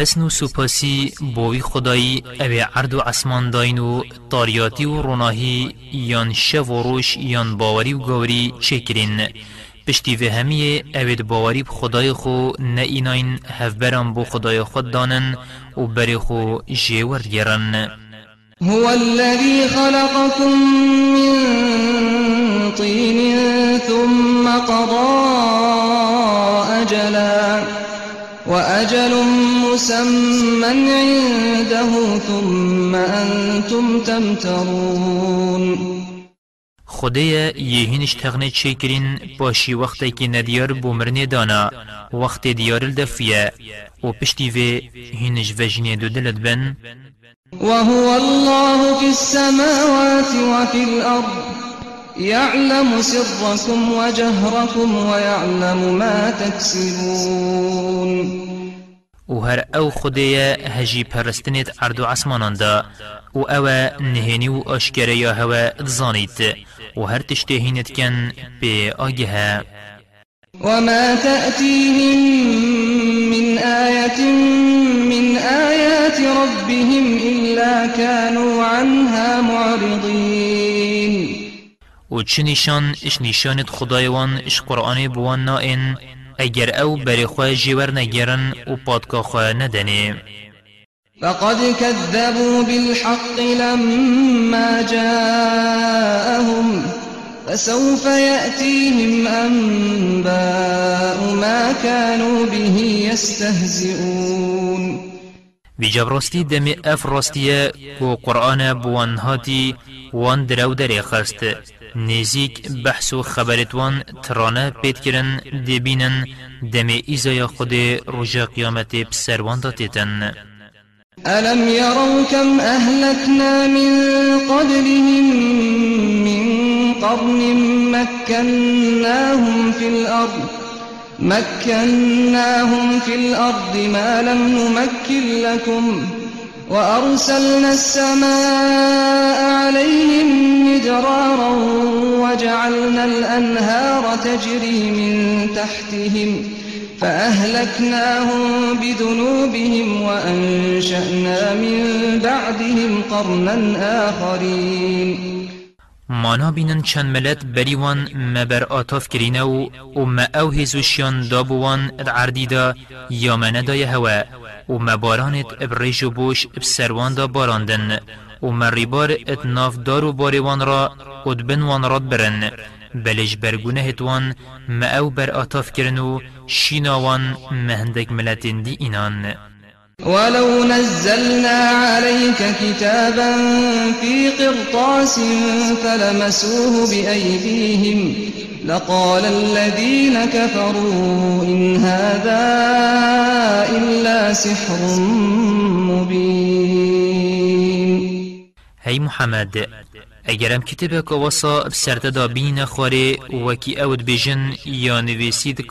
پس نو سپاسی بوی خدایی اوی عرض و عصمان داین و تاریاتی و روناهی یان شو و روش یان باوری و گوری چکرین. پشتی و همیه اوید باوری خدای خو نه ایناین هفبران بو خدای خود دانن و بری خو جیور گرن هو الذي خلقكم من طين ثم قضى أجلا وأجل مسمى عنده ثم أنتم تمترون خدای یهینش تغنه چه کرین باشی وقتی که ندیار بومرنه دانا وقت دیار الدفیه و پشتی و هینش وجنه دو دلت بن. وهو الله في السماوات وفي الأرض يعلم سركم وجهركم ويعلم ما تكسبون و هر أو خدای هجی پرستنت عرض و عصمانان دا و أو نهینی و آشکره یا هوا زانید و هر تشتهینت کن به آگه وما تأتيهم من آية من آيات ربهم إلا كانوا عنها معرضين. و چه نشان اش نشانت خدایوان اش قرآن بوان نائن اگر أو بری خواه جیور نگرن و پادکا خواه ندنه فقد كذبوا بالحق لما جاءهم فسوف يأتيهم أنباء ما كانوا به يستهزئون. بجاب راستی دمی اف راستیه و قرآن بوان هاتی وان درو دری خست نزیک بحث و خبرتوان ترانه پید کرن دبینن دمی ایزای خود رجا قیامت بسروان داتیتن ألم يروا كم أهلكنا من قبلهم من قرن مكناهم في الأرض مكناهم في الأرض ما لم نمكن لكم. وأرسلنا السماء عليهم مدرارا وجعلنا الأنهار تجري من تحتهم فأهلكناهم بذنوبهم وأنشأنا من بعدهم قرنا آخرين. مانا بینن چند ملت بریوان مبر آتاف کرینه و ما أو هزوشیان دابوان عردی دا یا مندای هوا و ما بارانت ابریج و بوش بسروان دا باراندن و ما ریبار اتناف دارو باریوان را ادبن وان راد برن. بلش برگونه هتوان ما أو بر آتاف کرنو شیناوان مهندک ملتین دی اینان. ولو نزلنا عليك كتابا في قرطاس فلمسوه بأيديهم لقال الذين كفروا إن هذا إلا سحر مبين هی محمد اگرم کتب وصا بسرت دا بین خواره وکی اود بیجن یا نویسید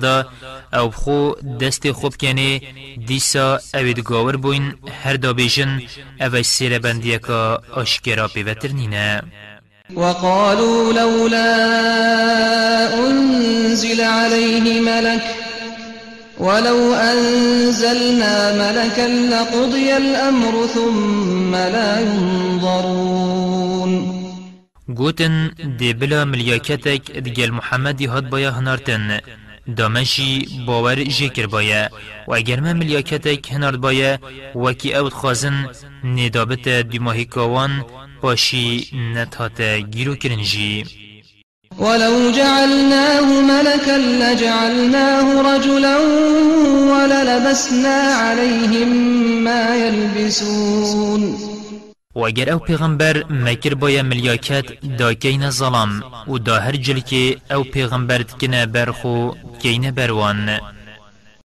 دا أو خو دست خوب کنه دیسا اوید گاور بوین هر دا بیجن أو سیر بندیه که اشکرا پیوتر نینه وقالوا لولا أنزل عليه ملك ولو أنزلنا ملكا لقضي الأمر ثم لا ينظرون گوتن دی بلا ملیاکتک دگل محمدی هاد بایا هنارتن. دامشی باور جکر بایا. و اگر من ملیاکتک هنارد بایا وکی اوت خازن ندابت دیماهی کاوان باشی نتات گیرو کرنجی ولو جعلناه ملكا لجعلناه رجلا وللبسنا عليهم ما يلبسون. و اگر أو پیغمبر مکر بایا ملیاکت دا کین ظلام و دا هر جل که أو پیغمبر کنه برخو کین بروان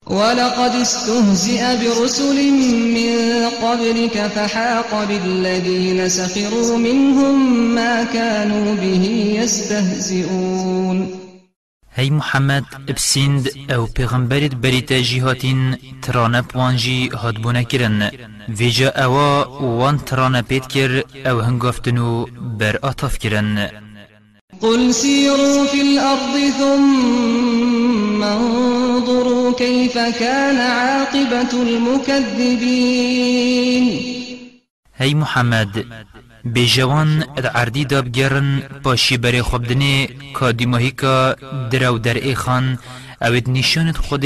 ولقد استهزئ برسل من قبلك فحاق بالذين سخروا منهم ما كانوا به يستهزئون. هی محمد بسیند أو پیغمبرت بریتا جیهاتین ترانه پوانجی هادبونه کرن ویجا اوا وان ترانه پید کر أو هنگافتنو بر آتاف کرن قل سيروا في الأرض ثم انظروا كيف كان عاقبة المكذبين. هی محمد بجوان عردی داب گرن پاشی بری خوبدنه که دیماهی که درو در ایخان اوید نشانت خود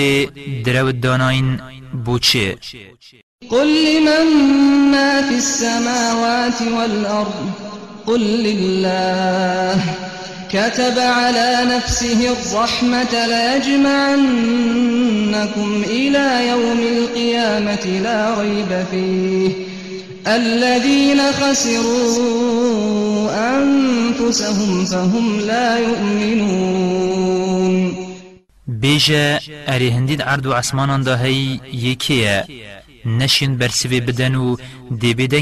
درو داناین بوچه قل لمن ما في السماوات والأرض قل لله. كتب على نفسه الرحمة ليجمعنكم إلى يوم القيامة لا ريب فيه. الذين خسروا أنفسهم فهم لا يؤمنون. بيجا اري هندید عرض و عسمانان دا هی یکیه نشین برسوی بدن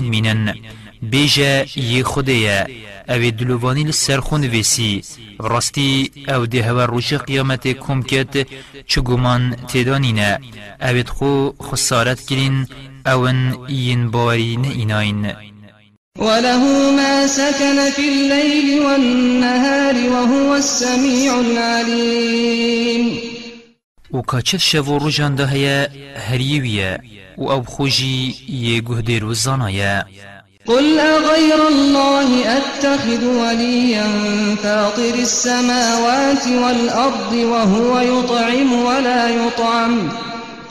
مینن بيجا يه خديا أو دلواني لسرخون ويسي راستی أو ده هوا روش قیامت کم کت چگومان تدانینا أو خو خسارت کرین اون ين باورين إناين وله ما سكن في الليل والنهار وهو السميع العليم. وكاتشت شفو رجان ده هيا هريوية وأو خوجي يجهدر الزنايا قل أغير الله أتخذ وليا فاطر السماوات والأرض وهو يطعم ولا يطعم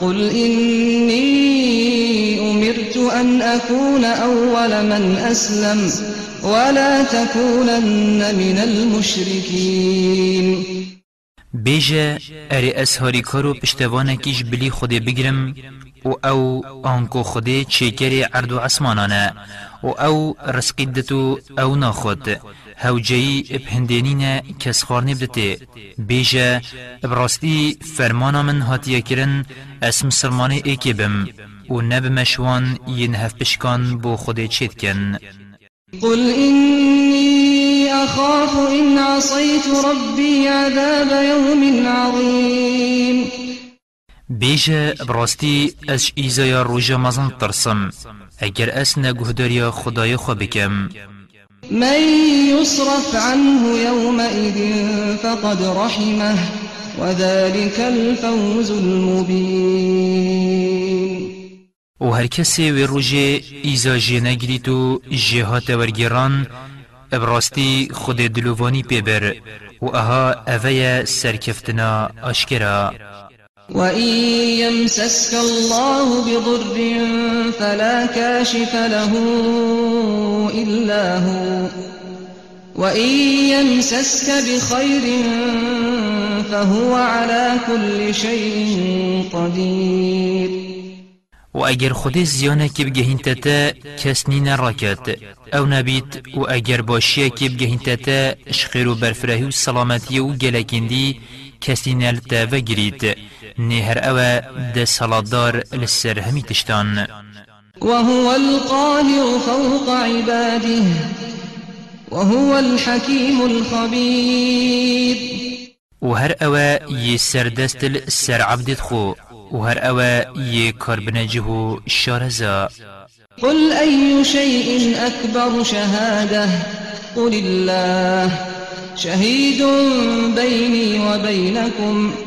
قل إني أمرت أن أكون أول من أسلم ولا تكونن من المشركين بيجا اري اسهاري كارو پشتوانكيش بلي خود بگرم و أو آنکو خود چیکری عرض عسمانانا و أو رسقیدتو أو ناخد هوجهی بهندینین کس خارنی بدته بیجه براستی فرمانا من هاتیه کرن اسم سلمانی ایکی بم و نب مشوان ین هف بشکان بو خود چید کن. قل إني أخاف إن عصيت ربي عذاب يوم عظيم. بیجه براستی از ایزای روژا مزن ترسم. اگر اس نگهداری خدای خو بکم. من يصرف عنه يومئذ فقد رحمه وذلك الفوز المبين و هر کسی و روژه ایزا جه تو جهات ورگیران ابراستی خود دلووانی پیبر و أها اوه سرکفتنا آشکرا. وإن يمسسك الله بضر فلا كاشف له إلا هو وإن يمسسك بخير فهو على كل شيء قدير. و اگر خود زیانه که نی نراکت أو نبید و اگر باشیه که بگهین تتا شخیر و برفرهی و سلامتی نهر اوه ده سلادار لسر همی تشتان. وهو القاهر فوق عباده وهو الحكيم الخبير. وهر اوه يسر دستل سر عبدت خو وهر اوه يكربنجه شارزا قل أي شيء أكبر شهادة؟ قل الله شهيد بيني وبينكم.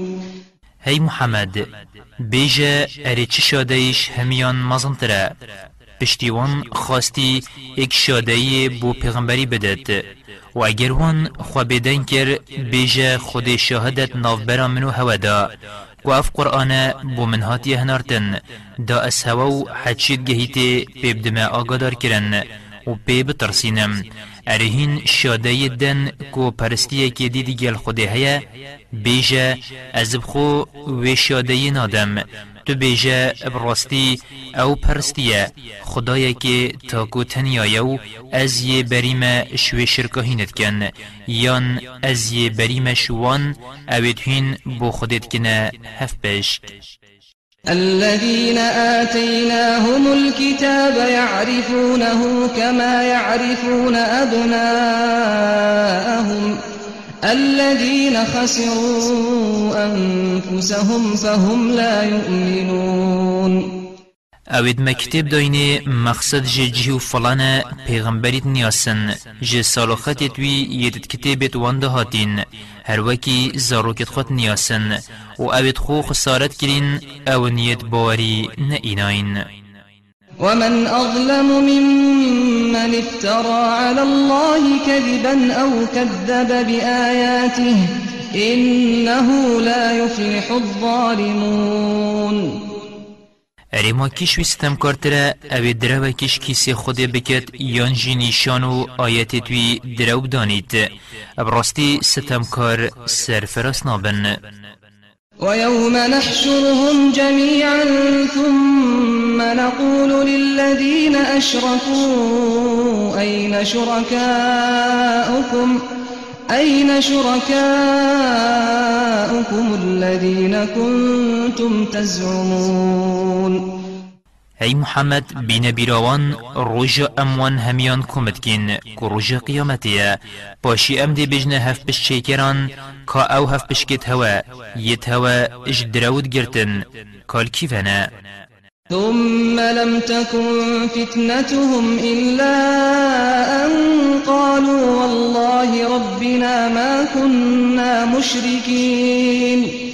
هی محمد بیجه اری چه شادهیش همیان مزنتره پشتیوان خواستی ایک شادهی بو پیغمبری بدد و اگر وان خوا بدن کر بیجه خود شاهدت نافبرا منو هودا و اف قرآن بو من هاتی هنارتن دا اس هوا حدشید گهیت پیب دماء آگادار کرن و پیب ترسینم ارهین شاده دن کو پرستیه که دیدی گل خوده هیا بیجه از بخو و شاده نادم. تو بیجه براستی او پرستیه خدای که تاکو تنیایو از یه بریم شوی شرکاهینت کن یان از یه بریم شوان اوید هین بو خودت کنه هف بشت الذين آتيناهم الكتاب يعرفونه كما يعرفون أبناءهم. الذين خسروا أنفسهم فهم لا يؤمنون. اوید مکتب داینه مقصد جه جیو فلانه پیغمبریت نیاسن. جه سالوخت توی یدت کتابت وانده هاتین هر وکی زاروکت خود نیاسن. و اوید خو خسارت کرین أو نیت باری نه ومن أظلم ممن افترى على الله كذبا أو كذب بآياته إنه لا يفلح الظالمون. ما کش ویستم کارتره أو درو کش کیسی خود بکت یان جی نیشان و آیت توی درو دانید براستی ستم کار سرفرس نابن. ويوم نحشرهم جميعا ثم نقول للذين أشركوا أين شركاؤكم؟ أين شركاؤكم الذين كنتم تزعمون؟ ای محمد بین بیراوان روژ أموان همیان کمدکین که روژ قیامتیه ام دی بجنه هف بش چیکران که أو هف بشکت هوا یت هوا اش درود گرتن. کال کیفنه ثم لم تكن فتنتهم إلا أن قالوا والله ربنا ما كنا مشركين.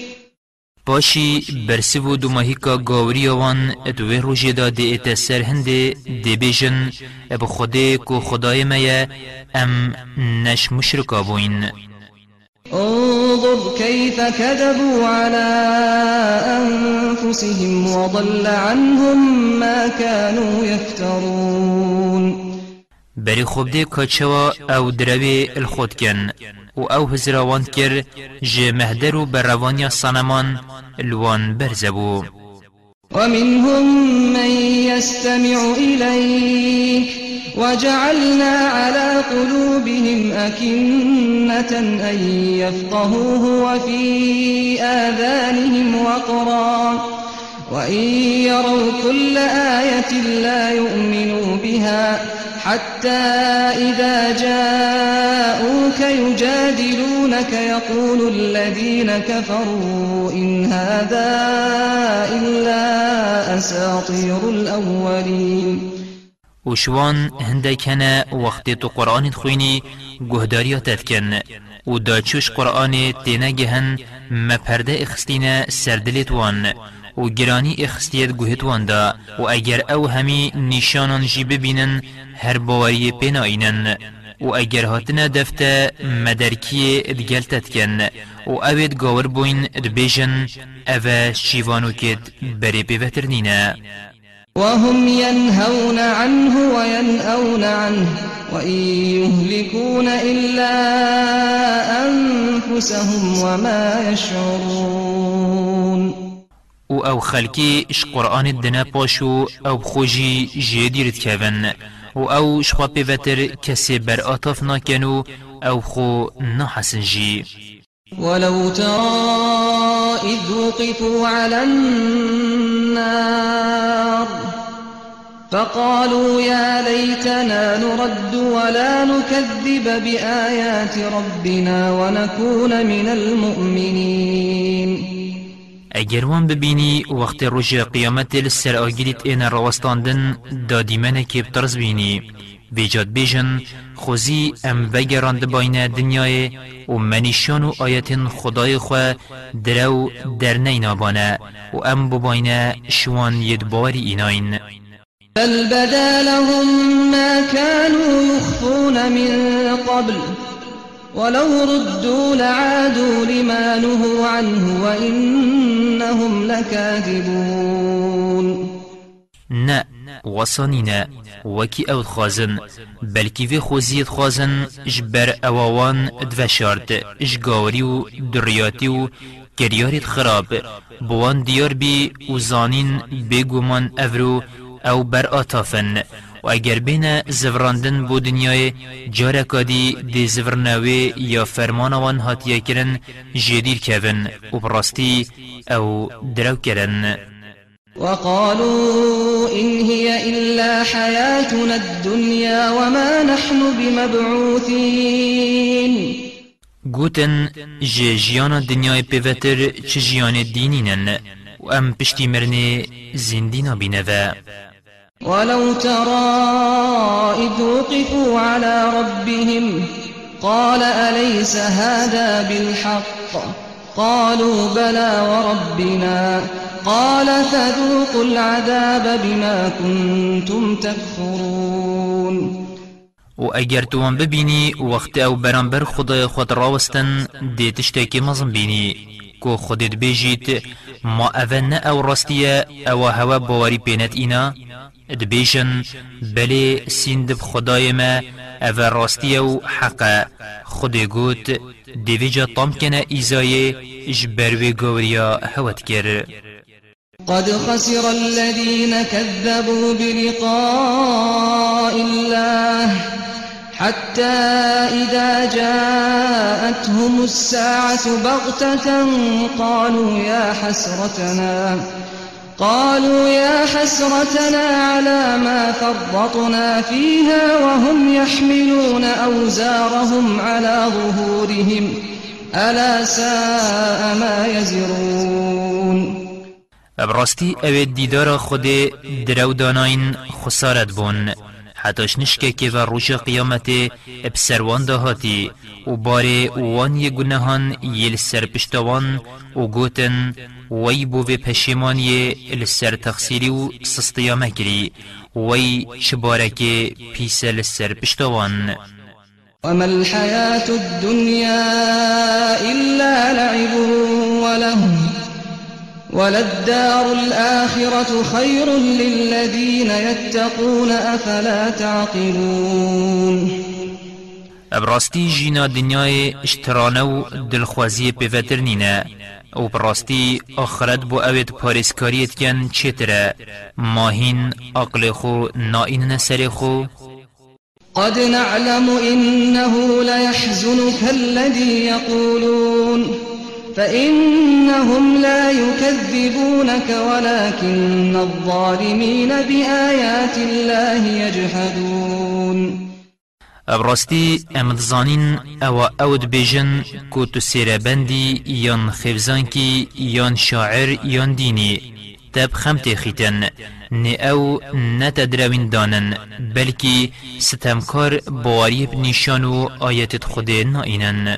پاشی برسی و دو ماهی که گاوری آوان دوی روژه دا دی ایت سر هنده دی بیجن اب خوده کو خدای میا ام نش مشرکا بوین. انظر كيف كذبوا على أنفسهم وضل عنهم ما كانوا يفترون بری خوب دی کچوا أو دروی الخود کن. و أو هزراوان کر جه مهدر و بروانی صنمان الوان برزبو ومنهم من يستمع إليك وجعلنا على قلوبهم أكنة أن يفقهوه وفي آذانهم وقرا. وإن يروا كل آية لا يؤمنوا بها حتى إذا جاءوك يجادلونك يقول الذين كفروا إن هذا إلا أساطير الأولين. وشوان هندكنا وقت قرآن خويني گهداريا تفكن و قرآن تینا گهن ما پرده اخستینا سردلت وان و گرانی اخستیت گوهت دا و اگر أو همی نشانان جی ببینن هر باوری پیناینن. و اگر هاتنا دفته مدرکی ادگلتت کن. و اوید گاور بوین ادبیجن أو شیوانو کد بری بیوتر نینه وهم ينهون عنه وينأون عنه وإن يهلكون إلا أنفسهم وما يشعرون و أو خلکی إش قرآن الدنا پاشو أو خوشی جدیرت کهون و أو شخوا پیوتر کسی بر آتاف ناکنو أو خو نحسن جی ولو ترى إذ وقفوا على النار فقالوا يا ليتنا نرد ولا نكذب بآيات ربنا ونكون من المؤمنين. اگر وان ببینی وقت روش قیامت لسر آگیریت این روستاندن دادی منه که بطرز بینی. بیجاد بیجن خوزی ام وگراند باین دنیای و منیشان و آیت خدای خو درو در نینابانه و ام بباین شوان یدباری ایناین. بل بدا لهم ما كانوا يخفون من قبل ولو ردوا لعادوا لما نهوا عنه وإنهم لكاذبون. نه وصانی نه وکی أو خازن بلکی وی خوزید خازن جبر أواوان دوشارد جگاوری و دریاتی و گریارید خراب بوان دیار بی و زانین بگومان اورو أو بر آتافن. و اگر بین زوراندن بو دنیای جارکادی دی زورناوی یا فرمانوان هاتیه کرن جدیر کهون و براستی أو درو کرن. وقالوا إن هي إلا حياتنا الدنيا وما نحن بمبعوثين. گوتن جه جیان دنیای پیوتر چه جیان دینینن و ام پشتی مرنه زندینا بینوه ولو ترى إذ وقفوا على ربهم قال أليس هذا بالحق؟ قالوا بلى وربنا. قال فذوقوا العذاب بما كنتم تكفرون. و اگر توان ببینی وقت أو برانبر خدای خود راوستن دی تشتاکی مزم بینی. کو خودت بیجیت ما اول نه أو راستیه أو هوا باوری پینت اینا دبیشن بلی سیند خدای ما أو راستیه و حقه خود گوت دیویجا طام کنه ایزای جبروی گوریا هوت گر قد خسر الذين كذبوا بلقاء الله حتى إذا جاءتهم الساعة بغتة قالوا يا حسرتنا قالوا يا حسرتنا على ما فرطنا فيها وهم يحملون أوزارهم على ظهورهم. ألا ساء ما يزرون. ابراستی أو دیدار خود درو داناین خسارت بون. حتاش نشکه که و روش قیامت ابسروان دهاتی و باره وان یه گناهان یل سر پشتوان و گوتن وی بو و پشیمانی لسر تخصیری و سستیا مکری وی چبارک پیس لسر پشتوان. وما الحياة الدنيا إلا لعب ولهو وللدار الآخرة خير للذين يتقون أفلا تعقلون. براستی جینا دنیای اشترانه و دلخوازی پیوتر نینه و براستی آخرت بو اوید پارسکاریت کن چتره ماهین عقل خو نائین نسر خو؟ قد نعلم إنه ليحزنك الذي يقولون فإنهم لا يكذبونك ولكن الظالمين بآيات الله يجحدون ابراستی امد زانین أو اود بیجن کو تو سیره بندی یان خفزان کی یان شاعر یان دینی. تب خمت خیتن نی أو نتدروین دانن بلکی ستمکار بواریب نشان و آیت خود نائنن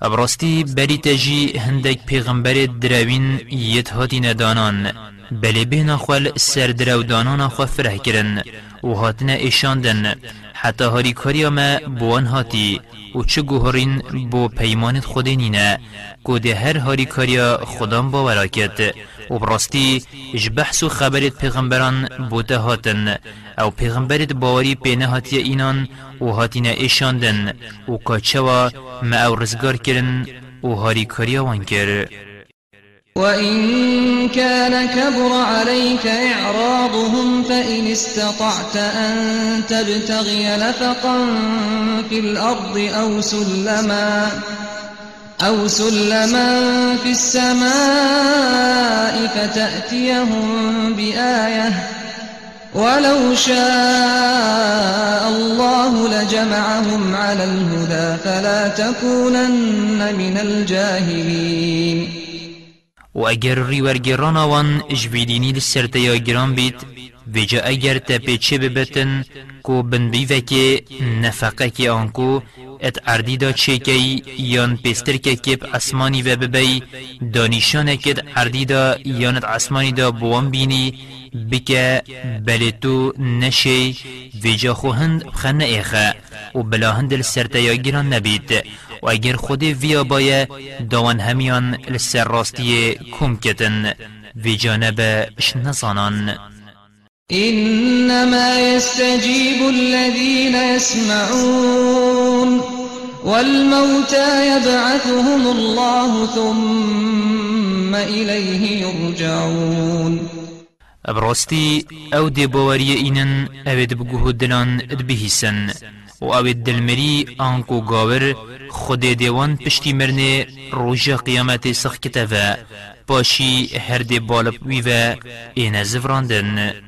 ابراستی بری تجی هندک پیغمبر دراوین یت هاتی ندانان بلی بین خوال سر درو دانان خو فره کرن و هاتنه ایشاندن حتی هاری کاری ما بوان هاتی و چه گوهرین بو پیمانت خود نینه گوده هر هاری کاریا خودم باورا کد و براستی اج بحث و خبرت پیغمبران بوده هاتن. أو پیغمبرت باوری پینه هاتی اینان و هاتینه ایشاندن. و کاچوا ما أو رزگار کرن و هاری کاریا وان کر. وإن كان كبر عليك إعراضهم فإن استطعت أن تبتغي نفقا في الأرض أو سلما. أو سلما في السماء فتأتيهم بآية ولو شاء الله لجمعهم على الهدى فلا تكونن من الجاهلين. و اگر ریورگران آوان جویدینی لسرتیا گران بید ویجا اگر تا پیچه ببتن کو بن بیوه نفقه که آنکو ات اردی دا چیکی یان پیستر که کب اسمانی و ببی دانیشان کد اردی دا یان ات اسمانی دا بوان بینی بکه بلی تو نشی ویجا خو هند بخن ایخه و بلا هند لسرتیا گیران نبید. و اگر خود ویا بایه دوان همیان لسر راستی کم کتن. ویجا نبه اش إنما يستجيب الذين يسمعون والموتى يبعثهم الله ثم إليه يرجعون. ابراستی أو دی باوری اینن اوید بگوه دلان ادبهیسن و اوید دلمری آنکو گاور خود دیوان پشتی مرنه روژا قیامت سخ کتوه باشی هر دی بالب ویوه این زفراندن.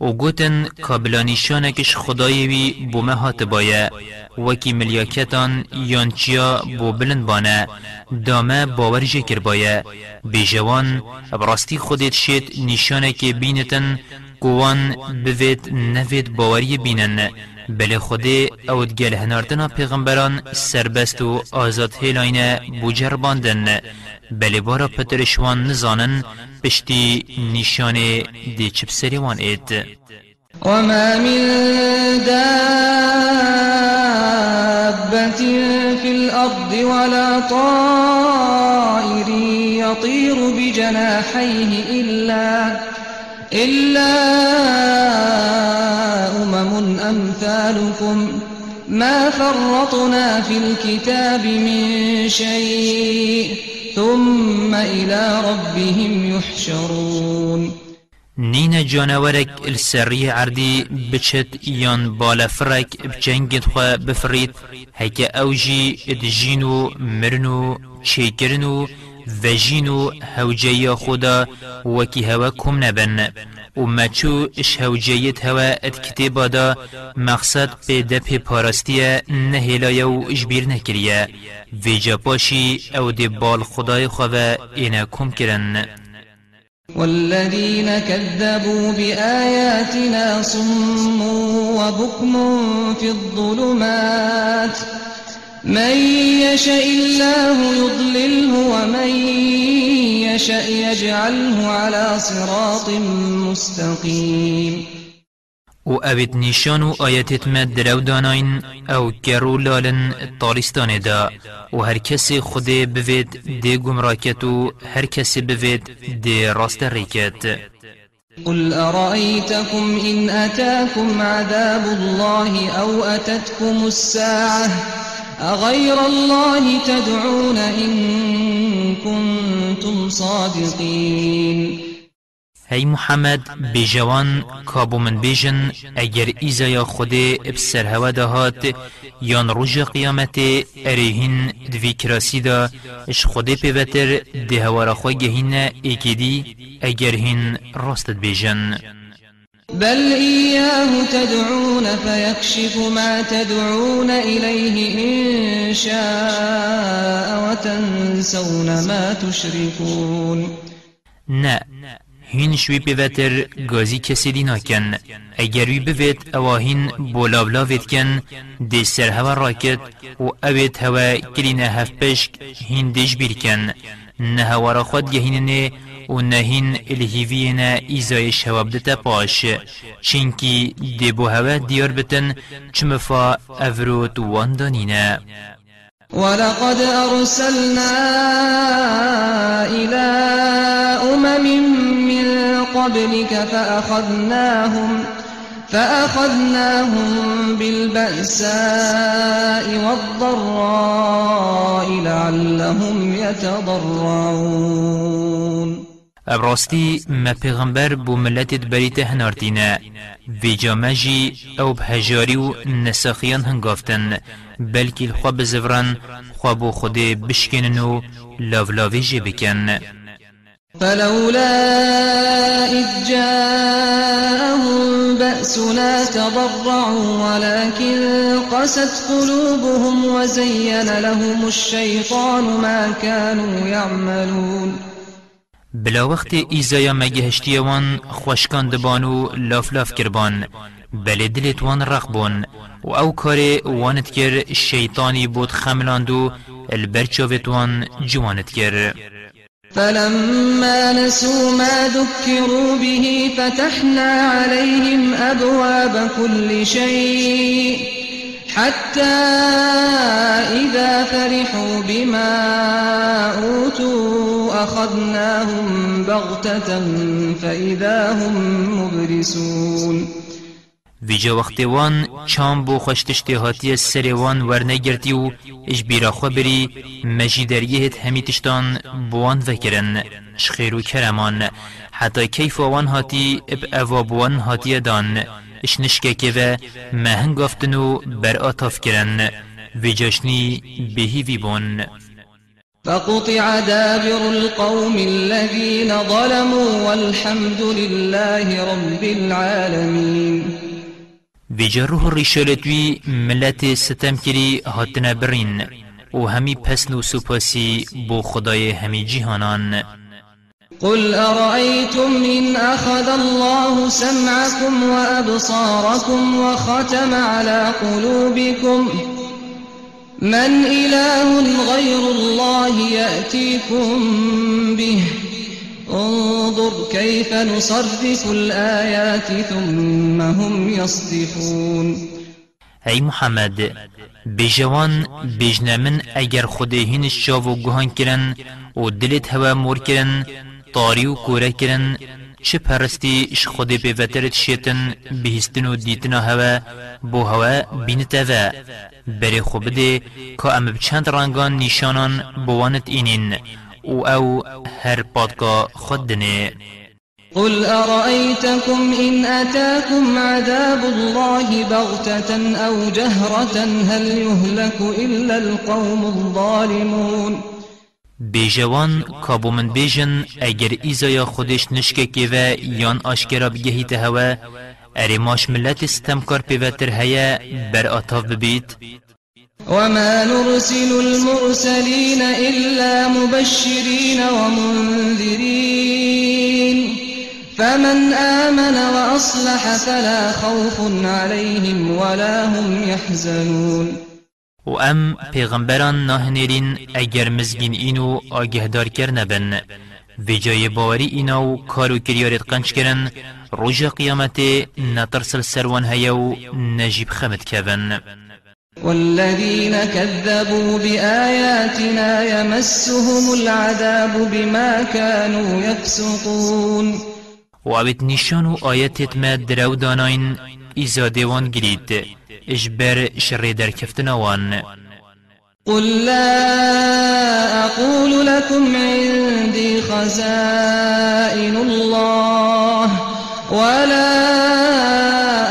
و گوتن کابلانیشانکش خدای وی بومه هات بایه. وکی ملیاکتان یانچیا بو بلند بانه. دامه باور جکر بایه. بیجوان براستی خودت شید نشانه که بینتن قوان بوید نوید باوری بینن. بله خودی اود گل هناردنا پیغمبران سربست و آزاد هیلاینه بوجر باندن. بله بارا پترشوان نزانن پشتی نشان دی چپ سریوان اید. وما من دابة في الأرض ولا طائر يطير بجناحيه إلا إلا أمثالكم ما فرطنا في الكتاب من شيء ثم إلى ربهم يحشرون. نين جانورك السرية عردي بچت يان بالا فرك بجنگت خوا بفريد هكا اوجي ادجينو مرنو وجینو هوجی خدا وکی هوا کم نبن و مچو اش هوجیت هوا اد کتابا دا مقصد پی دپ پارستیه نهیلای و اجبیر نکریه. ویجا پاشی أو دی بال خدای خواه اینا کم کرن. والذين كذبوا بآياتنا صم وبكم في الظلمات. من يشاء الله يضلله ومن يشاء يجعله على صراط مستقيم. و اوید نشان و آیتت مد درو داناین أو گرو لالن طارستان دا و هر کسی خود بوید دی گمراکت و هر کسی بوید دی راست ریکت قل أرأيتكم إن أتاكم عذاب الله أو أتتكم الساعة أغير الله تدعون إن كنتم صادقين؟ هی محمد بجوان کابو من بیجن اگر ایزا خود بسر هوا دهات یان روژ قیامت اریهن دوی کراسی دا اش خود پیوتر ده هوا را خواه گهین اگر هین راستت بیجن بل إياه تدعون فيكشف ما تدعون إليه إن شاء وتنسون ما تشركون. نه هین شوی پیوتر گازی کسی دی ناکن اگر وی بوید اواهین بولاولاوید کن. دی سر هوا راکت و اوید هوا کلین هف پشک هین دیش بیر کن نه هوا را خود گهیننه و نهین الهیوینا ایزای شواب دتا پاش چینکی دی بو هوا دیار بتن چمفا أفروت واندانینا ولقد أرسلنا إلى أمم من قبلك فأخذناهم فأخذناهم بالبأساء والضراء لعلهم يتضرعون. ابراستی ما پیغمبر بو ملتت بریت هنارتینه وی جامجی أو بهجاری و نساخیان هنگافتن. بلکی الخوا بزفران خواب خود بشکنن و لاولاوی جه بکن. فلولا إذ جاءهم بأسنا تضرعوا ولكن قست قلوبهم وزين لهم الشيطان ما كانوا يعملون. بلا وقت ایزایا مگهشتی وان خوشکان دبان و لاف لاف کربان بل دلت وان رقبون و أو کار وانت کر شیطانی بود خملاندو البرچاوت وان جوانت کر فلما نسوا ما ذكروا به فتحنا عليهم أبواب كل شيء. حتى إذا فرحوا بما أوتوا أخذناهم بغتة فإذا هم مبلسون ویجا وقت وان چام بو خوشتشتی هاتی سر وان ورنه گرتی و اش بیرا خبری مجی دریهت همی تشتان بوان وکرن شخیر و کرمان. حتی کیف وان هاتی اب اوا بوان هاتی دان. اش نشکه که و مهنگ افتن و بر آتاف کرن ویجاشنی بهی وی بون فقطع دابر القوم الذين ظلموا والحمد لله رب العالمين روح ریشالتوی ملت ستم کری هاتنا برین و همی پسن و سپاسی بو خدای همی جیهانان قل أرأيتم إن أخذ الله سمعكم وأبصاركم وختم على قلوبكم من إله غير الله يأتيكم به انظر كيف نصرف الآيات ثم هم يصدفون ای محمد بجوان بجنا من اگر خود هین شاو و گوهان کرن و هوا مور کرن طاری و کوره کرن چه پرستی اش خود به وترت شیطن بهستن و دیتنا هوا بو هوا بینتا و بری خوب ده که ام بچند رنگان نشانان بوانت اینین. و أو هر پادکا خود دنه. قل أرأيتكم إن أتاكم عذاب الله بغتة أو جهرة هل يهلك إلا القوم الظالمون؟ بیجوان کابو من بیجن اگر ایزایا خودش نشکه که و یان آشکرا بگهی هوا اری ماش ملت استمکار پیوتر هیا بر آتاف ببید. وما نرسل المرسلين إلا مبشرين ومنذرين فمن آمن وأصلح فلا خوف عليهم ولا هم يحزنون و ام پیغمبران ناهنیرین اگر مزگین اینو آگهدار کرنه بن و جای باوری اینو کارو کریارت قنچ کرن روژ قیامت نترسل سروان هیو نجیب خمد کبن والذين كذبوا بآياتنا يمسهم العذاب بما كانوا يفسقون و اوید نشان و آیتت ما درو داناین ایزا دیوان گرید اجبر شر در کفتنوان قل لا أقول لكم عندي خزائن الله ولا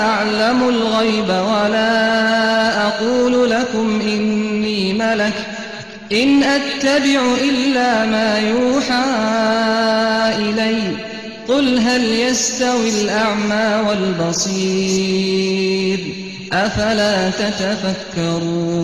أعلم الغيب ولا أقول لكم إني ملك إن أتبع إلا ما يوحى قل هل يستوي الأعمى والبصير أفلا تتفكرون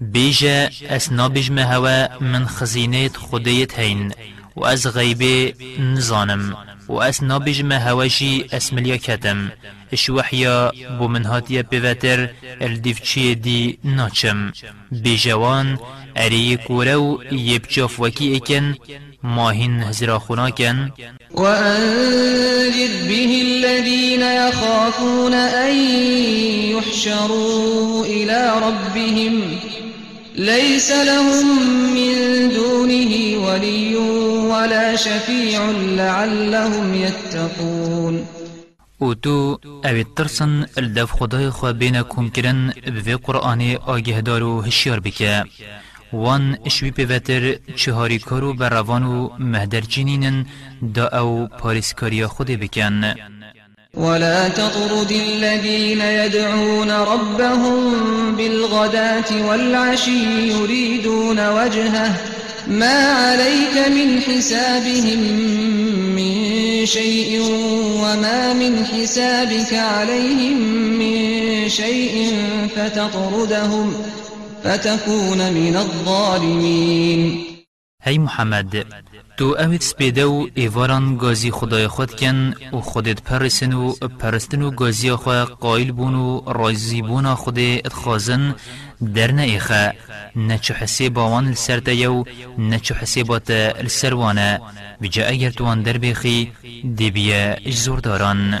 بيجا اسنا بجم هوا من خزينة خديت هين و از غیبه نزانم و از نابجم هواجی اسملیا کتم. اش وحیا بو من هاتیا پیوتر الدیفچی دی ناچم. بیجوان اری کورو یبچاف وکی اکن ماهن هزرا خناكن وأنذر به الذين يخافون أن يحشروا إلى ربهم. ليس لهم من دونه ولي ولا شفيع لعلهم يتقون. و تو أو ترسن الدف خدای خوا بینکم کرن به قرآن آگه دارو هشیار بکه. وان شوی پیوتر چهاری کارو بر روان و مهدر جنینن دا أو پاریسکاریا خود بکن. ولا تطرد الذين يدعون ربهم بالغداة والعشي يريدون وجهه. ما عليك من حسابهم من شيء وما من حسابك عليهم من شيء فتطردهم. فتكون من الظالمين. هی محمد تو اوید سپیده و ایواران گازی خدای خود کن و خودت پرسن و پرستن و گازی خواه قایل بون و رازی بون خود اتخازن در نئیخه نچو حسیباوان السرده یو نچو حسیبات السروانه بجا اگر توان در بخی دیبیه اجزور داران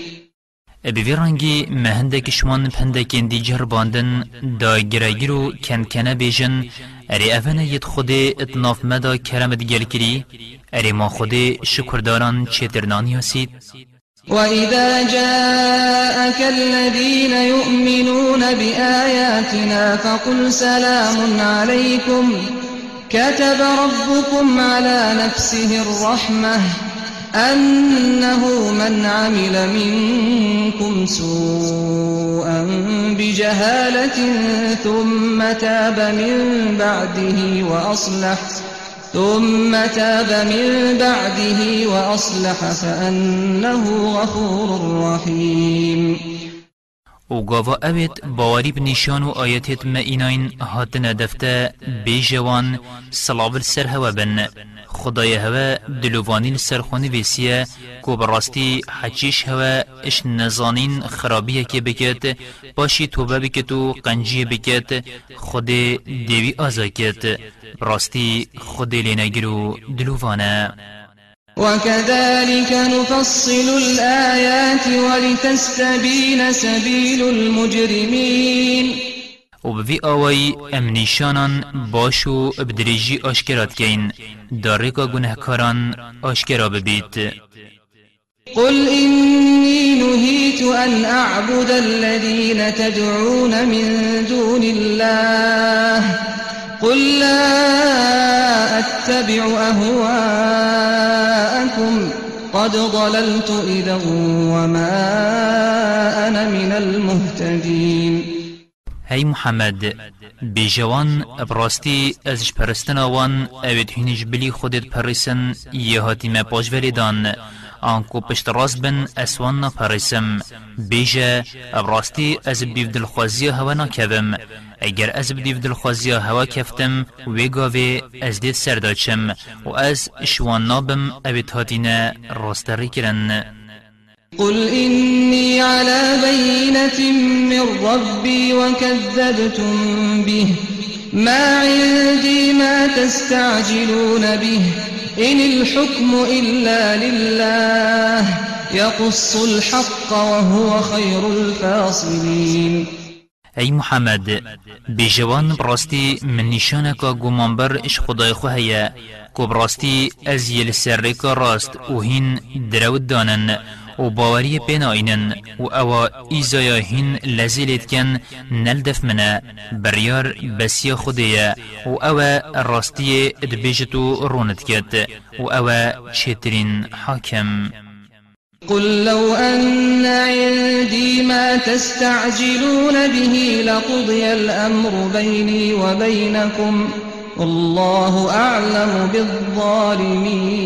بوی رنگی مهنده کشمان پهنده کندی جر باندن دا گرگیر و کن کنه بیجن اری اون ید خود اتناف مدا کرمت گل کری اری ما خود شکرداران چیترنان یاسید. وإذا جاءك الذين يؤمنون بآياتنا فقل سلام عليكم كتب ربكم على نفسه الرحمة. أنه من عمل منكم سوءا بجهالة ثم تاب من بعده وأصلح ثم تاب من بعده وأصلح فأنه غفور رحيم. و گاوا اوید باوری بنیشان و آیتت ما ایناین هاتن دفته بیجوان سلاول سر هوا بن. خدای هوا دلووانی سرخونی ویسیه کو براستی حچیش هوا اش نزانین خرابیه که بکت باشی توبه بکت و قنجیه بکت خود دیوی آزا براستی خود لینگرو دلووانه. وكذلك نفصل الآيات ولتستبين سبيل المجرمين. و بوی آوائی ام نیشانان باشو بدریجی آشکرات کین. دارکا گنهکاران آشکرا ببید قل إني نهيت أن أعبد الذين تدعون من دون الله. قل لا أتبع أهواءكم. قد ضللت إذا وما أنا من المهتدين. هی محمد بیجوان براستی ازش پرستن آوان اوید هینش بلی خودت پرسن یه هاتی ما پاش ولیدان آنکو پشت راست بن اسوان نا پرسم بیجه براستی از بیو دلخوازی هوا ناکبم اگر از بدیو دلخوازی هوا کفتم وی گاوی از دید سرداچم و از شوان نابم اوید هاتین راستری کرن قل إني على بينة من ربي وكذبتم به ما عندي ما تستعجلون به إن الحكم إلا لله يقص الحق وهو خير الفاصلين ای محمد بجوان براستی من نشانکا گمانبر اش خدای خو هیا کو براستی از یل سرکا راست و هین درود دانن. و باوری پین آینن و اوا ایزایا هین لزیلیت کن نلدف منه بریار بسی خودیه و اوا راستی ادبیجتو روند کد و اوا چترین حاکم. قل لو أن عندي ما تستعجلون به لقضي الأمر بيني وبينكم والله أعلم بالظالمين.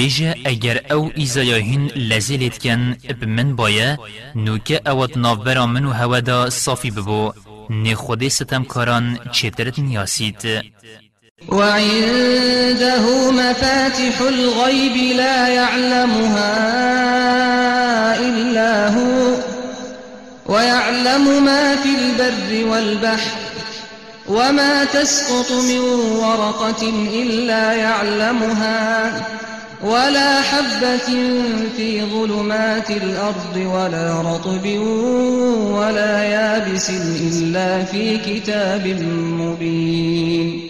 بیجه اگر أو ایزایاهین لزیلیت کن اب من بایه نوکه اوت نافبرا منو هوا دا صافی ببو. نی خودی ستم کاران چترت نیاسید. وعنده مفاتح الغيب لا يعلمها إلا هو. ويعلم ما في البر والبحر وما تسقط من ورقة إلا يعلمها ولا حبة في ظلمات الأرض ولا رطب ولا يابس إلا في كتاب مبين.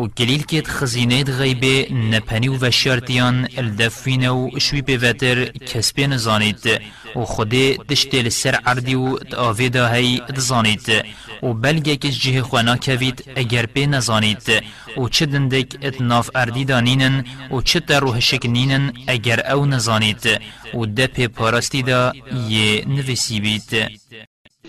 و کلیل کت خزینه غیبه نپنی و وشارتیان الدفین و شوی پیوتر کسبی نزانید. و خود تشتیل سر عردی و تآویدا هی دزانید. و بلگه کش جه خوانا کوید اگر پی نزانید. و چه دندک ات ناف اردی دانینن و چه تا روح شکنینن اگر او نزانید. و ده پی پارستی دا یه نویسی بید.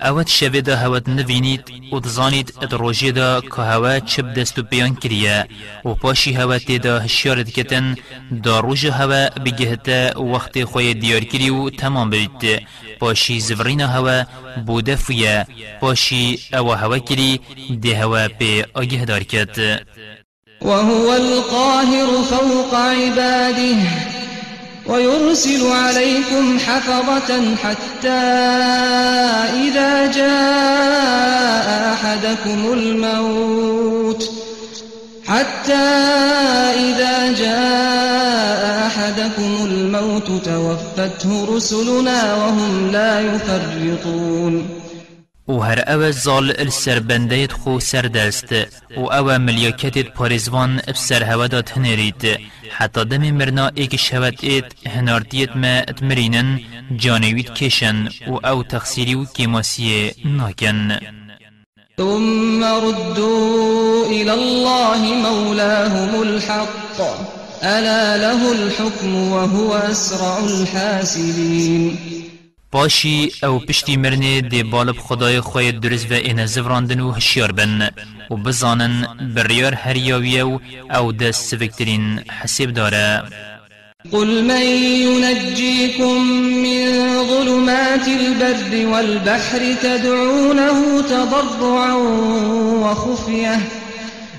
اوت شوه دا هوت نوینید و دزانید ات روژه دا که هوا چب دستو بیان کریه و پاشی هوت دا هشیارت کتن دا روژ هوا بگهتا وقت خوی دیار کری و تمام برید پاشی زورین هوا بوده فویه پاشی أو هوا کری ده هوا به آگه دار کت وهو القاهر فوق عباده. ويرسل عليكم حفظة حتى إذا جاء أحدكم الموت. حتى إذا جاء أحدكم الموت توفته رسلنا وهم لا يفرطون. و هر أو زال السربندهت خو سردست و أو ملیاکتت پارزوان بسر هوا داد هنرید حتی دم مرنا ایک شوت ایت هنارتیت ما اتمرینن جانوید کشن و أو تخصیری و کیماسی ناکن ثم ردوا إلى الله مولاهم الحق. ألا له الحكم وهو أسرع الحاسبين. پاشی أو پشتی مرنه دی بالب خدای خوی درز و این زفراندن و هشیار بن و بزانن بریار هر یاویو أو دست سفکترین حسیب داره. قل من ينجيكم من ظلمات البر والبحر تدعونه تضرعا وخفية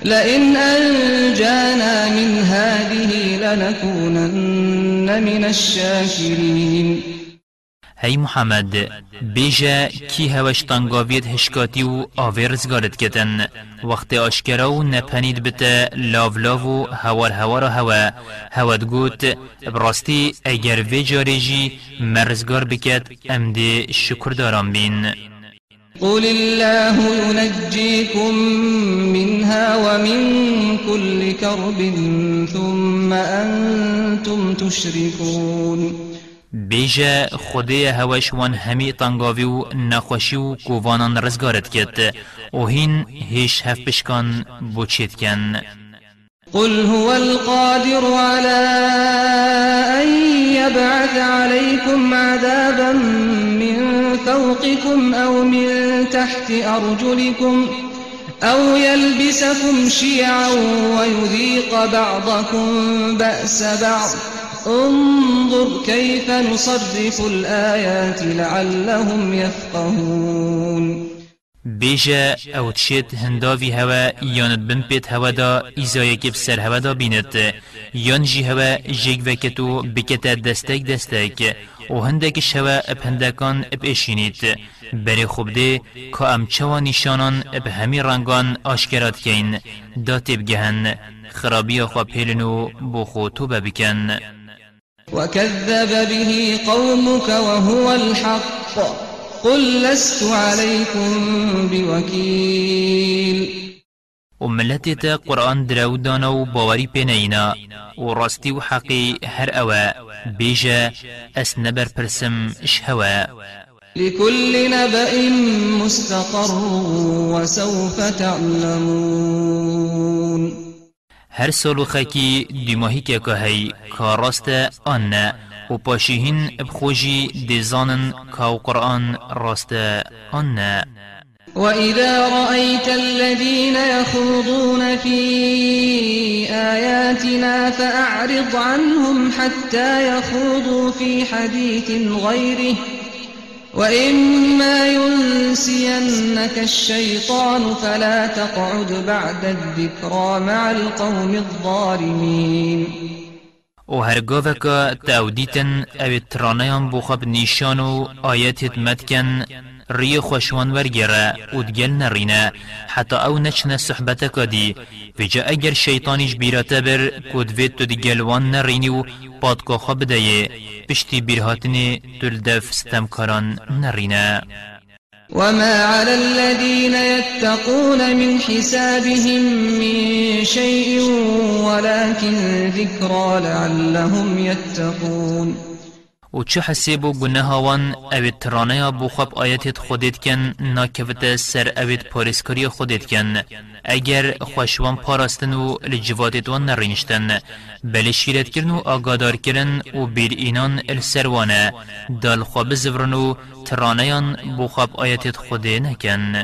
لئن أنجانا من هذه لنكونن من الشاكرين هی محمد بیجا کی هوش تنگاوید هشکاتی و آوی رزگارت کتن وقت آشکرا و نپنید بتا لاو لاو و هوار هوار هوا هواد گوت براستی اگر وی جارجی مرزگار بکت امده شکر دارم بین. قل الله ينجيكم منها ومن كل كرب ثم أنتم تشركون. بیجه خودی هوش وان همی تنگاوی و نخوشی و کووانان رزگارت کت و هین هیش هف بشکان بوچید کن. قل هو القادر على أن يبعث عليكم عذابا من فوقكم أو من تحت أرجلكم أو يلبسكم شيعا ويذيق بعضكم بأس بعض. انظر كيف نصرف الآيات لعلهم يفقهون. بیجا أو تشید هنداوی هوا یاند بن پیت هوا دا ایزای که بسر هوا دا بیند یان جی هوا جیگ وکتو بکتا دستک دستک و هندکش هوا اب هندکان اب اشینید بری خوب ده که ام چوا نشانان اب همی رنگان آشکرات کین دا تیب گهن خرابی خواه پیلنو تو ببکن وكذب به قومك وهو الحق. قل لست عليكم بوكيل. وملتي تا قرآن دراودانا و باوري بينينا و راستي و حقي هر اوا بيجا اس نبر پرسم اش هوا لكل نبأ مستقر وسوف تعلمون. هر سالو خکی دیماهی که که هی که راست آن نه و پاشیهین بخوشی دیزانن که قرآن راست آن نه وإذا رأيت الذين يخوضون في آياتنا فأعرض عنهم حتى يخوضوا في حديث غيره وإما ينسينك الشيطان فلا تقعد بعد الذكرى مع القوم الظالمين. و هرگاوکا تاودیتن أو ترانیان بخب نیشانو آیتت مدکن ری خوشوان ورگره و دگل نرینه حتی أو نچنه صحبت کدی و جا اگر شیطانیش بیراته بر کد وید تو دگلوان نرینی و پادکا خواب دهیه پشتی بیرهاتنی دلدف ستمکاران نرینه. وما على الذين يتقون من حسابهم من شيء ولكن ذكرى لعلهم يتقون. و چه حسیب و گناه وان اوید ترانه بو خواب آیتت خودت کن ناکفت سر اوید پارسکاری خودت کن. اگر خوشوان پاراستن و لجوادت وان نرینشتن بلی شیرت کرن و آگادار کرن و بیر اینان السروانه دال خواب زورن و ترانه بو خواب آیتت خود نکن.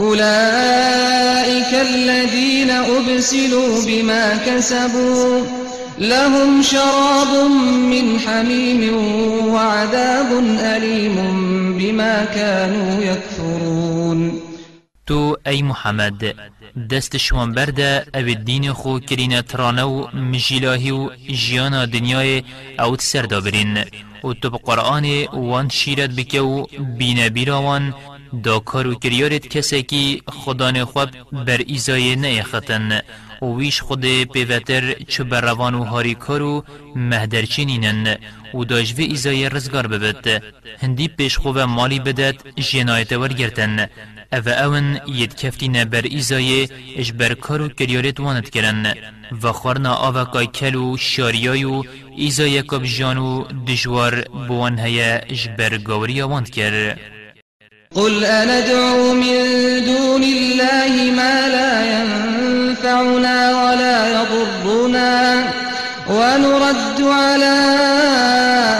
أولئك الذين أبسلوا بما كسبوا لهم شراب من حميم وعذاب أليم بما كانوا يكفرون. تو ای محمد دست شوان برده أو دین خو کرین ترانو مجیلاهی و جیانا دنیای أوت سردابرین و تو بقرآن وان شیرت بکه و بین بیراوان دا کارو کریارت کسی که خدا خواب بر ایزای نیختن. و ویش خود پیوتر چو بر روان و هاری کارو مهدرچینینن و داجوی ایزای رزگار ببت. هندی پیش خوب مالی بدد جنایت ورگرتن. او اون ید کفتین بر ایزای اش بر کارو کریارت واند کرن و خورنا آوکای کلو شاریایو ایزای کب جانو دجوار بوان هیا اش بر گوری واند کرد قل أندعو من دون الله ما لا ينفعنا ولا يضرنا ونرد على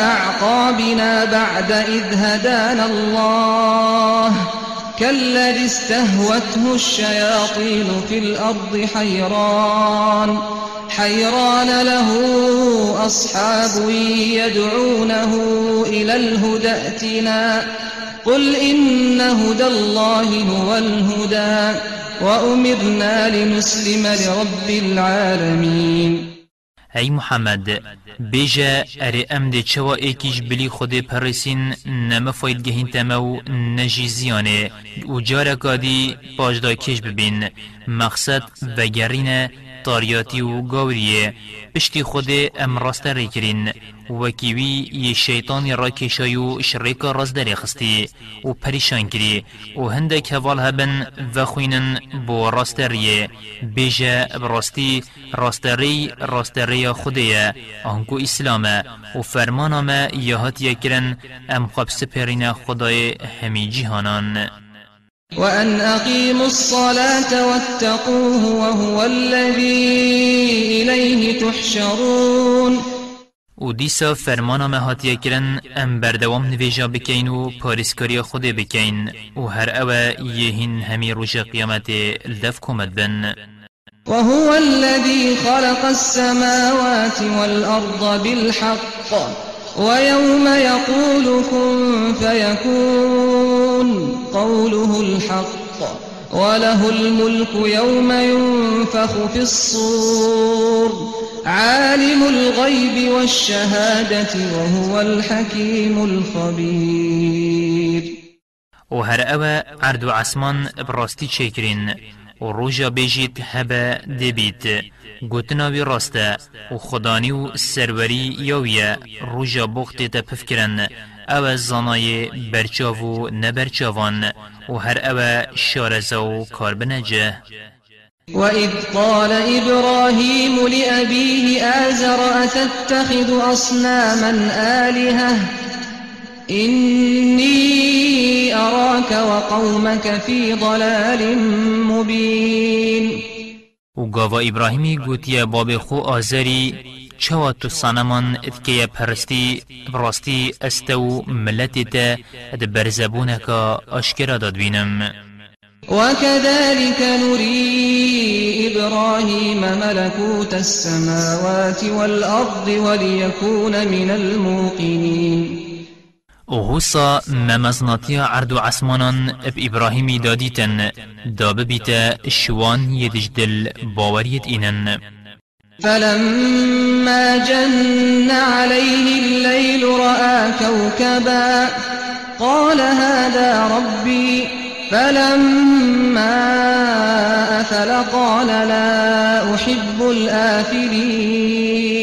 أعقابنا بعد إذ هدانا الله كالذي استهوته الشياطين في الأرض حيران حيران له أصحاب يدعونه إلى الهدى ائتنا قل إن هدى الله هو الهدى وأمرنا لنسلم لرب العالمين. ای محمد بیجا اره ام ده چوا ایکیش بلی خود پرسین نم فاید گهین تمو نجی زیانه و جارا پاجدا کش ببین مقصد و طاریاتی و گاوریه پشتی خود ام راست و کیوی یه شیطان را کشایو شریکا راست داری خستی و پریشان کری و هندک هوال هبن و خوینن بو راست ریه. بیجه براستی راست ری راست ری خودیه آنکو اسلامه. و فرمانا ما یهات یکرن ام خواب سپرین خدای همی جهانان. وأن أقيموا الصلاة واتقوه وهو الذي إليه تحشرون. و دیسا فرمانا مهاتیه کرن ام بردوام نویجا بکین و پاریسکاری خود بکین و هر اوه یهین همی روش قیامت الدف کمد بن. وهو الذي خلق السماوات والأرض بالحق ويوم يقول كن فيكون. قوله الحق وله الملك يوم ينفخ في الصور عالم الغيب والشهادة وهو الحكيم الخبير. و هر اوه عرض و براستي چکرین و روژا بیجید هبه دبیت. گوتناوی راسته و خدانی و سروری یاویه روژا بخت تا پفکرن أو زانای برچاو و نبرچاوان و هر أو شارزه و کار بنجه وإذ قال إبراهيم لأبيه آزر أتتخذ أصناما آلهة؟ إني أراك وقومك في ضلال مبين. و گاوا إبراهيمي گوتیا باب خو آزری چوا تو سانمان اتکیا پرستی براستی استو ملتی تا اد برزبونکا آشکرا داد بینم. وكذلك نري إبراهيم ملكوت السماوات والأرض وليكون من الموقنين. وهوسا ممزناتيا عرض عسمانان اب إبراهيم داديتن داب بيتا الشوان يدجدل باوريت إنن فلما جن عليه الليل رأى كوكبا قال هذا ربي فلما أفل قال لا أحب الآفلين.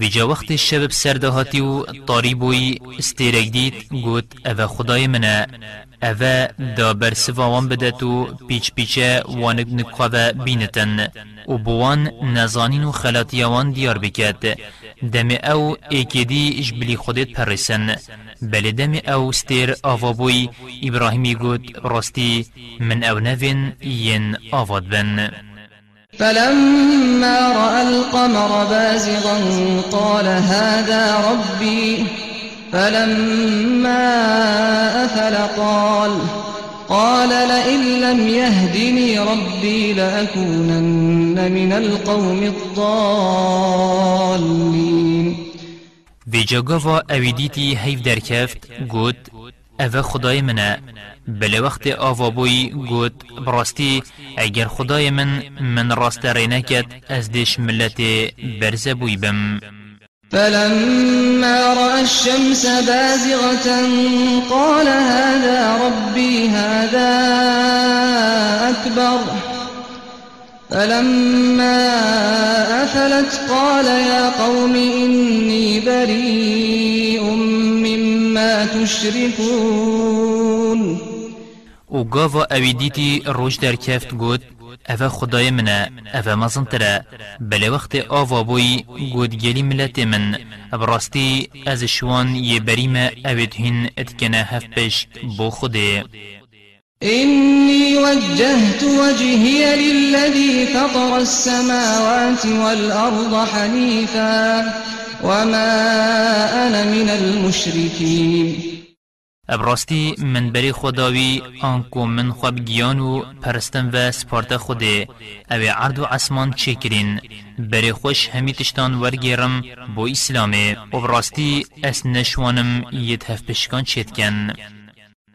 بجا وقت الشباب سردهاتی و طاری بوی استیرک دید گوت اوه خدای منه اوه دا برسوان بدت و پیچ پیچه وانگ نکوه و بوان نزانین و خلاتیوان دیار بکد دم أو ایکیدی جبلی خودت پرسن. بل دم أو ستیر آوا بوی. ابراهیمی گوت راستی من أو نوین ین آواد بن. فلما رأى القمر بازغا قال هذا ربي. فلما أفل قال قال لئن لم يهدني ربي لأكونن من القوم الضالين. في جاگاوا اویدیتی هیف درکفت گوت اوه خدای منه بله وقت آوا بوی گوت براستی اگر خدای من من راست رینکت از دیش ملت برزه بوی بم. فلما رأى الشمس بازغة قال هذا ربي هذا أكبر فلما أفلت قال يا قوم إني بريء مما تشركون. و گاوا اویدیتی روش در کفت گود اوه خدای منه اوه مزن تره بله وقت آوا بوی گود گلی ملت من براستی از شوان یه بریم اوید هین اتکنه پشت بو خوده إني وجهت وجهي للذي فطر السماوات والأرض حنيفا وما أنا من المشركين. ابراستی من بری خداوی آنکو من خواب گیانو پرستن و سپارت خوده. أو عرض و عسمان چکرین بری خوش همی تشتان ورگیرم بو اسلامه. و براستی اس نشوانم ید هف پشکان چیتکن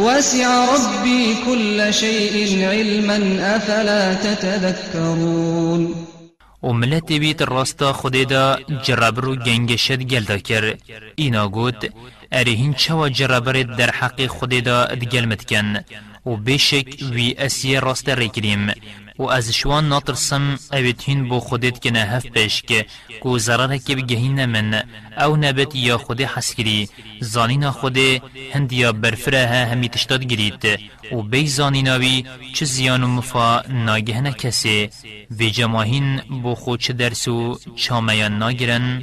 وسع ربي كل شيء علما أفلا تتذكرون. و ملت بیت راستا خودی دا جرابر و گنگشد گل دا کر اینا گوت ارهین چوا جرابر در حق خودی دا دگل متکن و بشک وی اسی راست ریکریم و از شوان ناترسم اوید هین بو خودت که هف پیش که کو ضرره که بگهین من او نبت یا خود حسکری زانینا خود هندیا برفره همی تشتاد گرید و بی زانیناوی چه زیان و مفا ناگهنه کسی وی جماهین بو خود چه درسو چامیان ناگرن.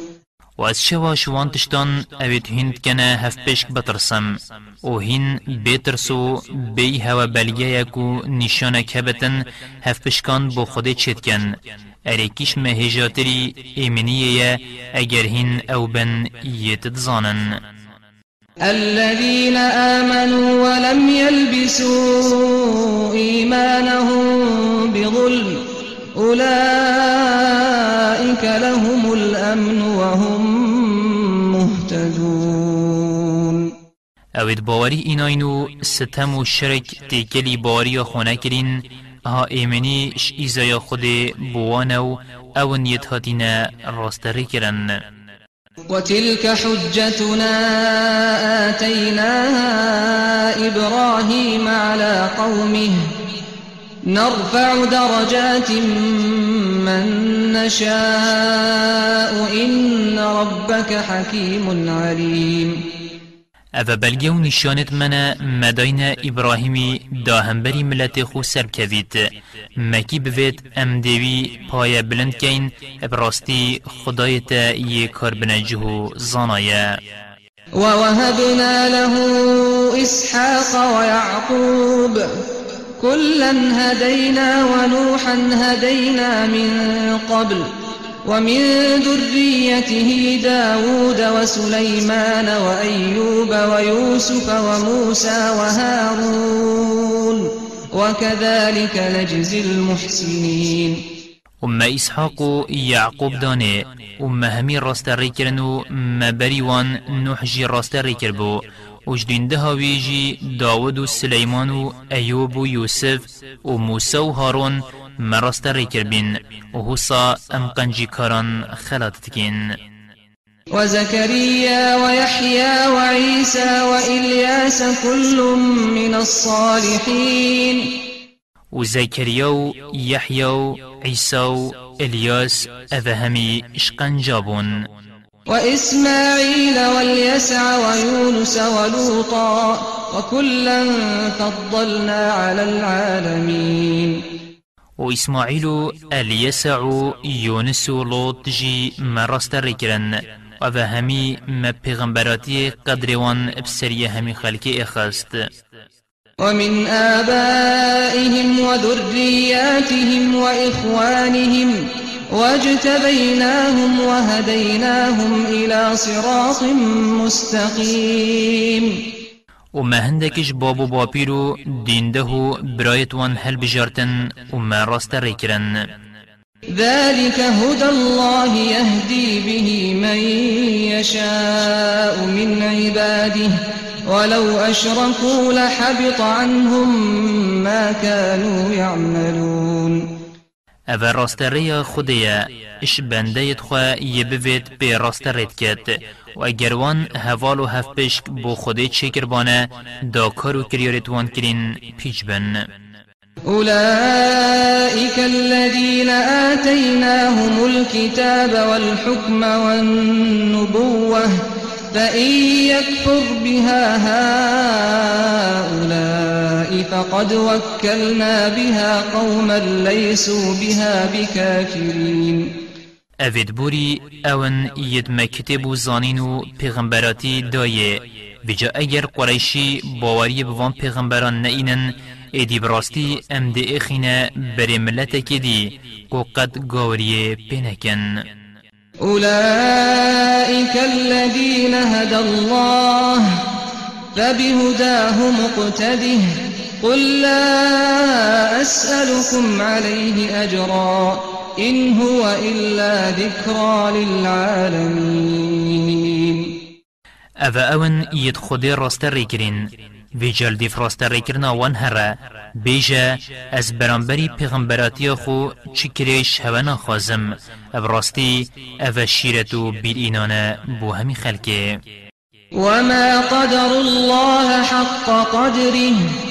و از شوا شوان تشتان اوید هند کنه هف پشک بترسم؟ و هین بیترسو بی هوا بلگه یکو نشانه کبتن هف پشکان بو خود چید کن اريكيش مهجاتري ايمنية اگر هن أو بن يتدزانن الذين آمنوا ولم يلبسوا إيمانهم بظلم أولئك لهم الأمن وهم اوید باوری ایناینو ستم و شرک تیکلی باوری خونه کرین ها ایمنی ش ایزای خود بوانو أو نیت هاتینا راستری کرن وتلك حجتنا آتيناها إبراهيم على قومه. نرفع درجات من نشاء. إن ربك حكيم عليم. اوه بلگه و نشانت من مداین ابراهیمی داهمبری ملت خو سر کوید مکی بوید ام دیوی پای بلند کین براستی خدایت یه کار بنجهو زانایه. ووهبنا له إسحاق ويعقوب كلا هدينا ونوحا هدينا من قبل. ومن ذريته داود وسليمان وأيوب ويوسف وموسى وهارون وكذلك نجزي المحسنين. أم إسحاق و يعقوب دانه أم همي راستري كرنو مبريوان نوح جي وجدين دهاويجي داود و سليمان و أيوب و يوسف و موسى و هارون مراستري كربين و حسا ام قنجي كاران خلاتتكين وزكريا ويحيى وعيسى وإلياس كل من الصالحين وزكريا و يحيى و عيسى و إلياس أذهمي إشقنجابون. وإسماعيل واليسع ويونس ولوطا وكلا فضلنا على العالمين. و إسماعيل و اليسع يونس لوط جي مراستر كرن و همي ما پیغمبراتی قدروان بسرية همي خلقي اخست ومن آبائهم وذرياتهم وإخوانهم واجتبيناهم وهديناهم إلى صراط مستقيم. وما هندكش بابو بابيرو دينده برايت وان هل بجارتن وما راست ريكرن. ذلك هدى الله يهدي به من يشاء من عباده. ولو أشركوا لحبط عنهم ما كانوا يعملون. اوه راستریا خودیا اش بنده خوا یبوید به راسترت کد و اگر وان هوال و هف پشک بو خوده چکر بانه دا کارو کریارت وان کرین پیچ بن أولئك الذين آتيناهم الكتاب والحكم والنبوة فإن يكفر بها هؤلاء فقد وكلنا بها قوما ليسوا بها بكافرين. اوید بوری أون ید مکتب و زانین و پیغمبراتی دایه. بجا اگر قریشی باوری بوان پیغمبران نئینن ایدی براستی ام دی اخینا بری ملت کدی و قد گاوری پینکن. أولئك الذين هدى الله فبهداه مقتده. قل لا أسألكم عليه أجرا إن هو إلا ذكرى للعالمين. اوه اون ید خودی راستر کرین وی جلدی فراستر کرنا وان هره بیجه از برانبری پیغمبراتی خو چی کریش هوانا خوازم أو راستی أو شیرتو بیر اینانه بو همی خلکه وما قدر الله حق قدره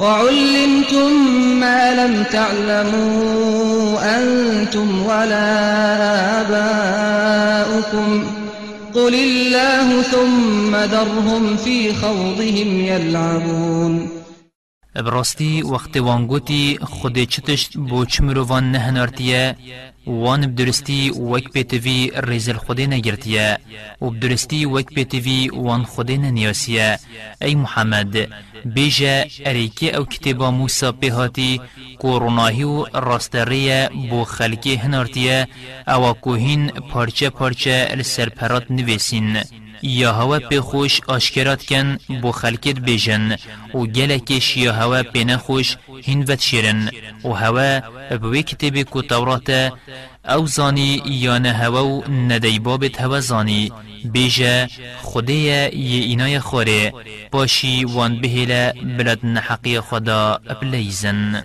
وعلمتم ما لم تعلموا أنتم ولا آباؤكم. قل الله ثم درهم في خوضهم يلعبون. براستی وقت وانگوتی خود چتشت بو چمروان نهنارتیه. وان بدرستی وک پیتوی ریزل خود نگرتیه. و بدرستی وک پیتوی وان خود ننیاسیه. ای محمد بیجا اریکی أو کتابا موسا پیهاتی کوروناهی و راستریه بو خلکی هنارتیه. أو کوهین پارچه پارچه لسرپرات نویسین. یا هوا پی خوش آشکرات کن بو خلکت بیجن و گلکش یا هوا پی نخوش هنوت شیرن. و هوا بوی کتبی کو تورات او زانی یا نه هوا و ندی بابت هوا زانی. بیجه خوده یه اینای خوره. باشی وان بهیل بلد نحقی خدا بلیزن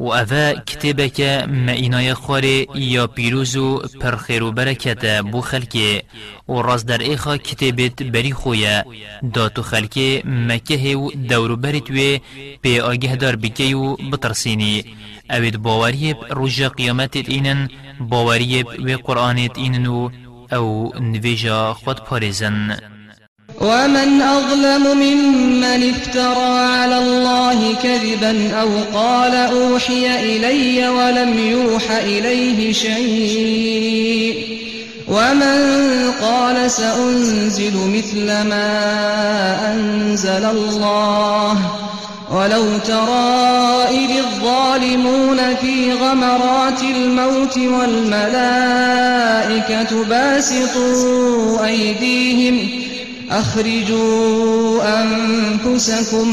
و اوه کتبک ما اینای خواره یا پیروز و پرخیر و برکت بو خلکه و راز در ایخا کتبت بری خویه داتو خلکه مکه و دورو بریت و پی آگه دار بکی و بترسینی اوید باوریب روژا قیامتت اینن باوریب و قرآنت اینن و أو نویجا خود پارزن ومن أظلم ممن افترى على الله كذبا أو قال أوحي إلي ولم يوح إليه شيء ومن قال سأنزل مثل ما أنزل الله ولو ترى إذ الظالمون في غمرات الموت والملائكة باسطوا أيديهم أخرجوا أنفسكم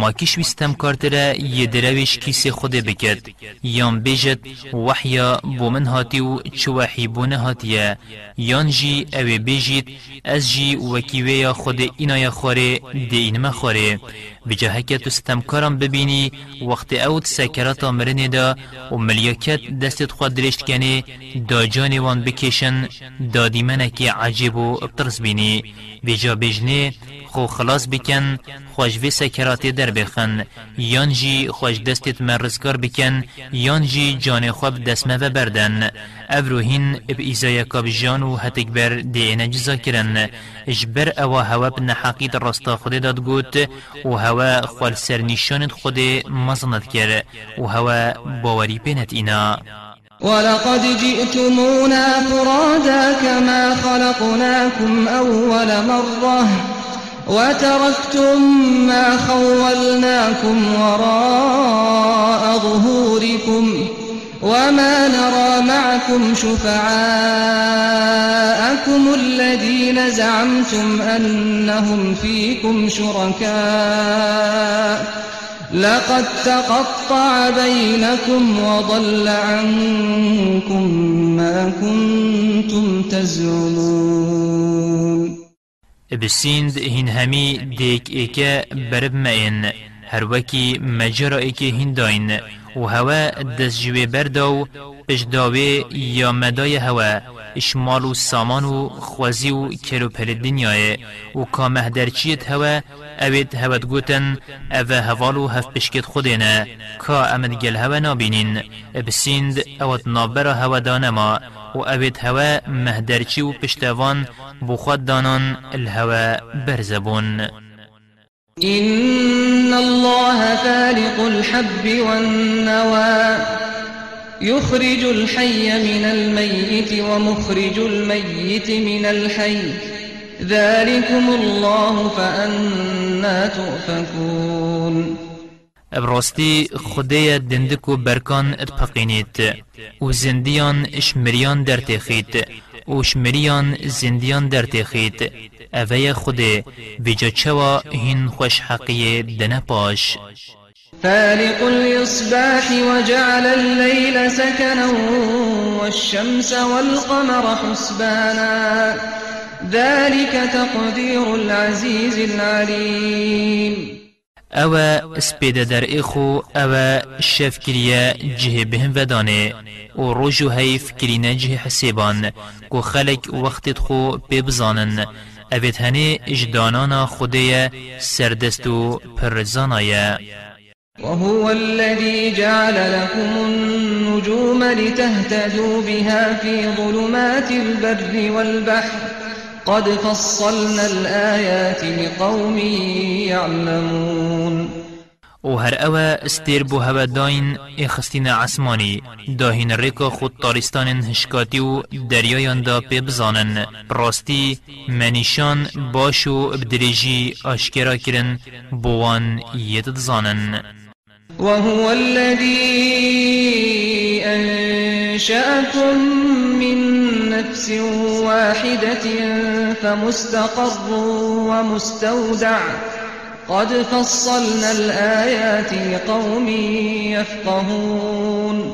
ما کش ویستم کارتره یه درویش کیسی خوده بکد یان بیجد وحیا بو من هاتی و چو وحی بونه هاتیه یان جی اوه بیجید از جی وکیوه خود اینا خوره ده اینما خوره. بجا هکت استمکارم ببینی وقت اوت سکرات مرنه دا و ملیاکت دستت خود درشت کنه دا جانی وان بکشن دا دیمنکی عجیب و ابترس بینی. بجا بجنه خو خلاص بکن خوش وی سکراتی در بخن یان جی خوش دستت رزگار بکن یان جی جان خواب دسمه و بردن افروهین اب ایزای کاب جان و هتک بر دینه جزا کرن اجبر أو هوا بن حقیت راستا خود داد گوت و هوا خوال سرنیشانت خود مزند کر و هوا باوری پینت اینا ولقد جئتمونا فرادا كما خلقناكم أول مرة. وتركتم ما خولناكم وراء ظهوركم وما نرى معكم شفعاءكم الذين زعمتم أنهم فيكم شركاء. لقد تقطع بينكم وضل عنكم ما كنتم تزعمون. بسیند هین همی دیک ایکه برب مین هر وکی مجرا ایکه هین داین و هوا دست جوی برداو پشداوی یا مدای هوا اشمال و سامان و خوازی و کرو پل دنیای و کامه درچیت هوا اوید هود گوتن او هوال هف پشکت خودینه کا امد گل هوا نابینین بسیند اوت نابرا هوا دانما و اوید هوا مهدرچی و پشتوان بخود دانان الهوا برزبون إن الله فالق الحب والنوى يخرج الحي من الميت ومخرج الميت من الحي. ذلكم الله فأنا تؤفكون. يعلمون براستی خدای دندک و برکان اتپقینید و زندیان شمریان در تخید و شمریان زندیان در تخید اوه خود بجا چوا هین خوش حقیه دنه پاش فالق الإصباح وجعل الليل سكنا والشمس والقمر حسبانا ذلك تقدير العزيز العليم أو سپیده در ایخو أو شف کریه جه بهم ودانه و روژو هی فکرینه جه حسیبان کو خلق وقتت خو ببزانن اوید هنه اجدانانا خوده سردستو پرزانایه وهو الذي جعل لكم النجوم لتهتدوا بها في ظلمات البر والبحر قد فصلنا الآيات لقوم يعلمون. و هر اوه استیر بو هوا داین اخستین عسمانی داهین ریکا خود تارستان هشکاتی و دریایان دا پی بزانن. براستی منیشان باشو بدریجی آشکرا کرن بوان یدد زانن وهو الذي أنشأكم من نفس واحدة فمستقر ومستودع. قد فصلنا الآيات لقوم يفقهون.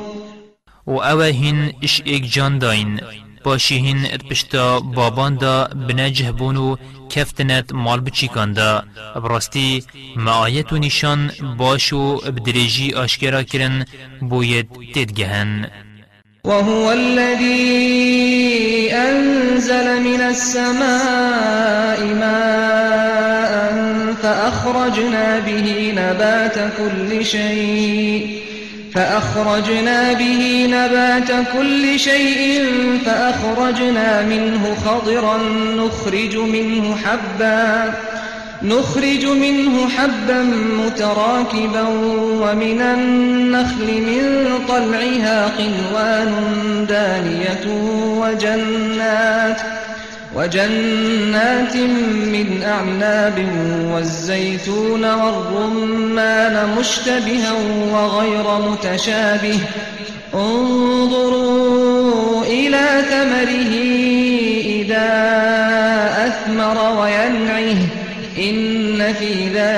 و اوه هین إش ایک جان داین باشی هین پشتا بابان دا بنجه بونو کفتنت مال بچیکان دا براستی معایت و نشان باشو بدریجی آشکرا کرن بوید تدگهن وهو الذي أنزل من السماء ماء فأخرجنا به نبات كل شيء فأخرجنا به نبات كل شيء فأخرجنا منه خضرا نخرج منه حبا نخرج منه حبا متراكبا ومن النخل من طلعها قنوان دانية وجنات وجنات من أعناب والزيتون والرمان مشتبها وغير متشابه. انظروا إلى ثمره إذا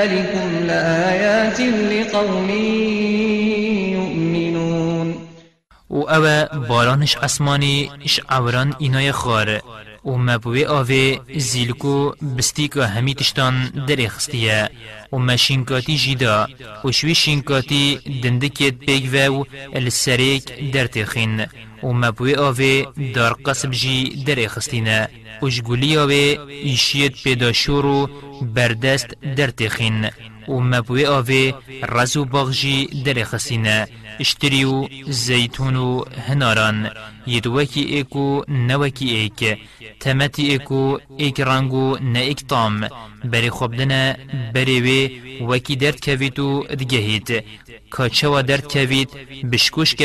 ذلكم لآيات لقوم يؤمنون. و او بارانش اسمانی اش عوران اینای خار و مبوی آوه زیلکو بستیکا همی تشتان در اخستیه و مشینکاتی جیدا و شوی شینکاتی دندکت پیگ و السریک در تخین و مبوی آوه دار قصب جی در اخستینه و جگولی آوه ایشیت پیدا شورو بردست در تخین و مەبوێ ئاوێ ڕەز و بەغژی دەرێخەسینە شتری و زەتون و هەناران. یدوەکی ئێک و نەوەکی ئێک. تەمەتی ئێک و ئێک ڕنگ و نەئیکتام وکی درد بەرێوێ وەکی دەردکەویت و دگەهیت. کاچەوە دەردکەویت که بچیک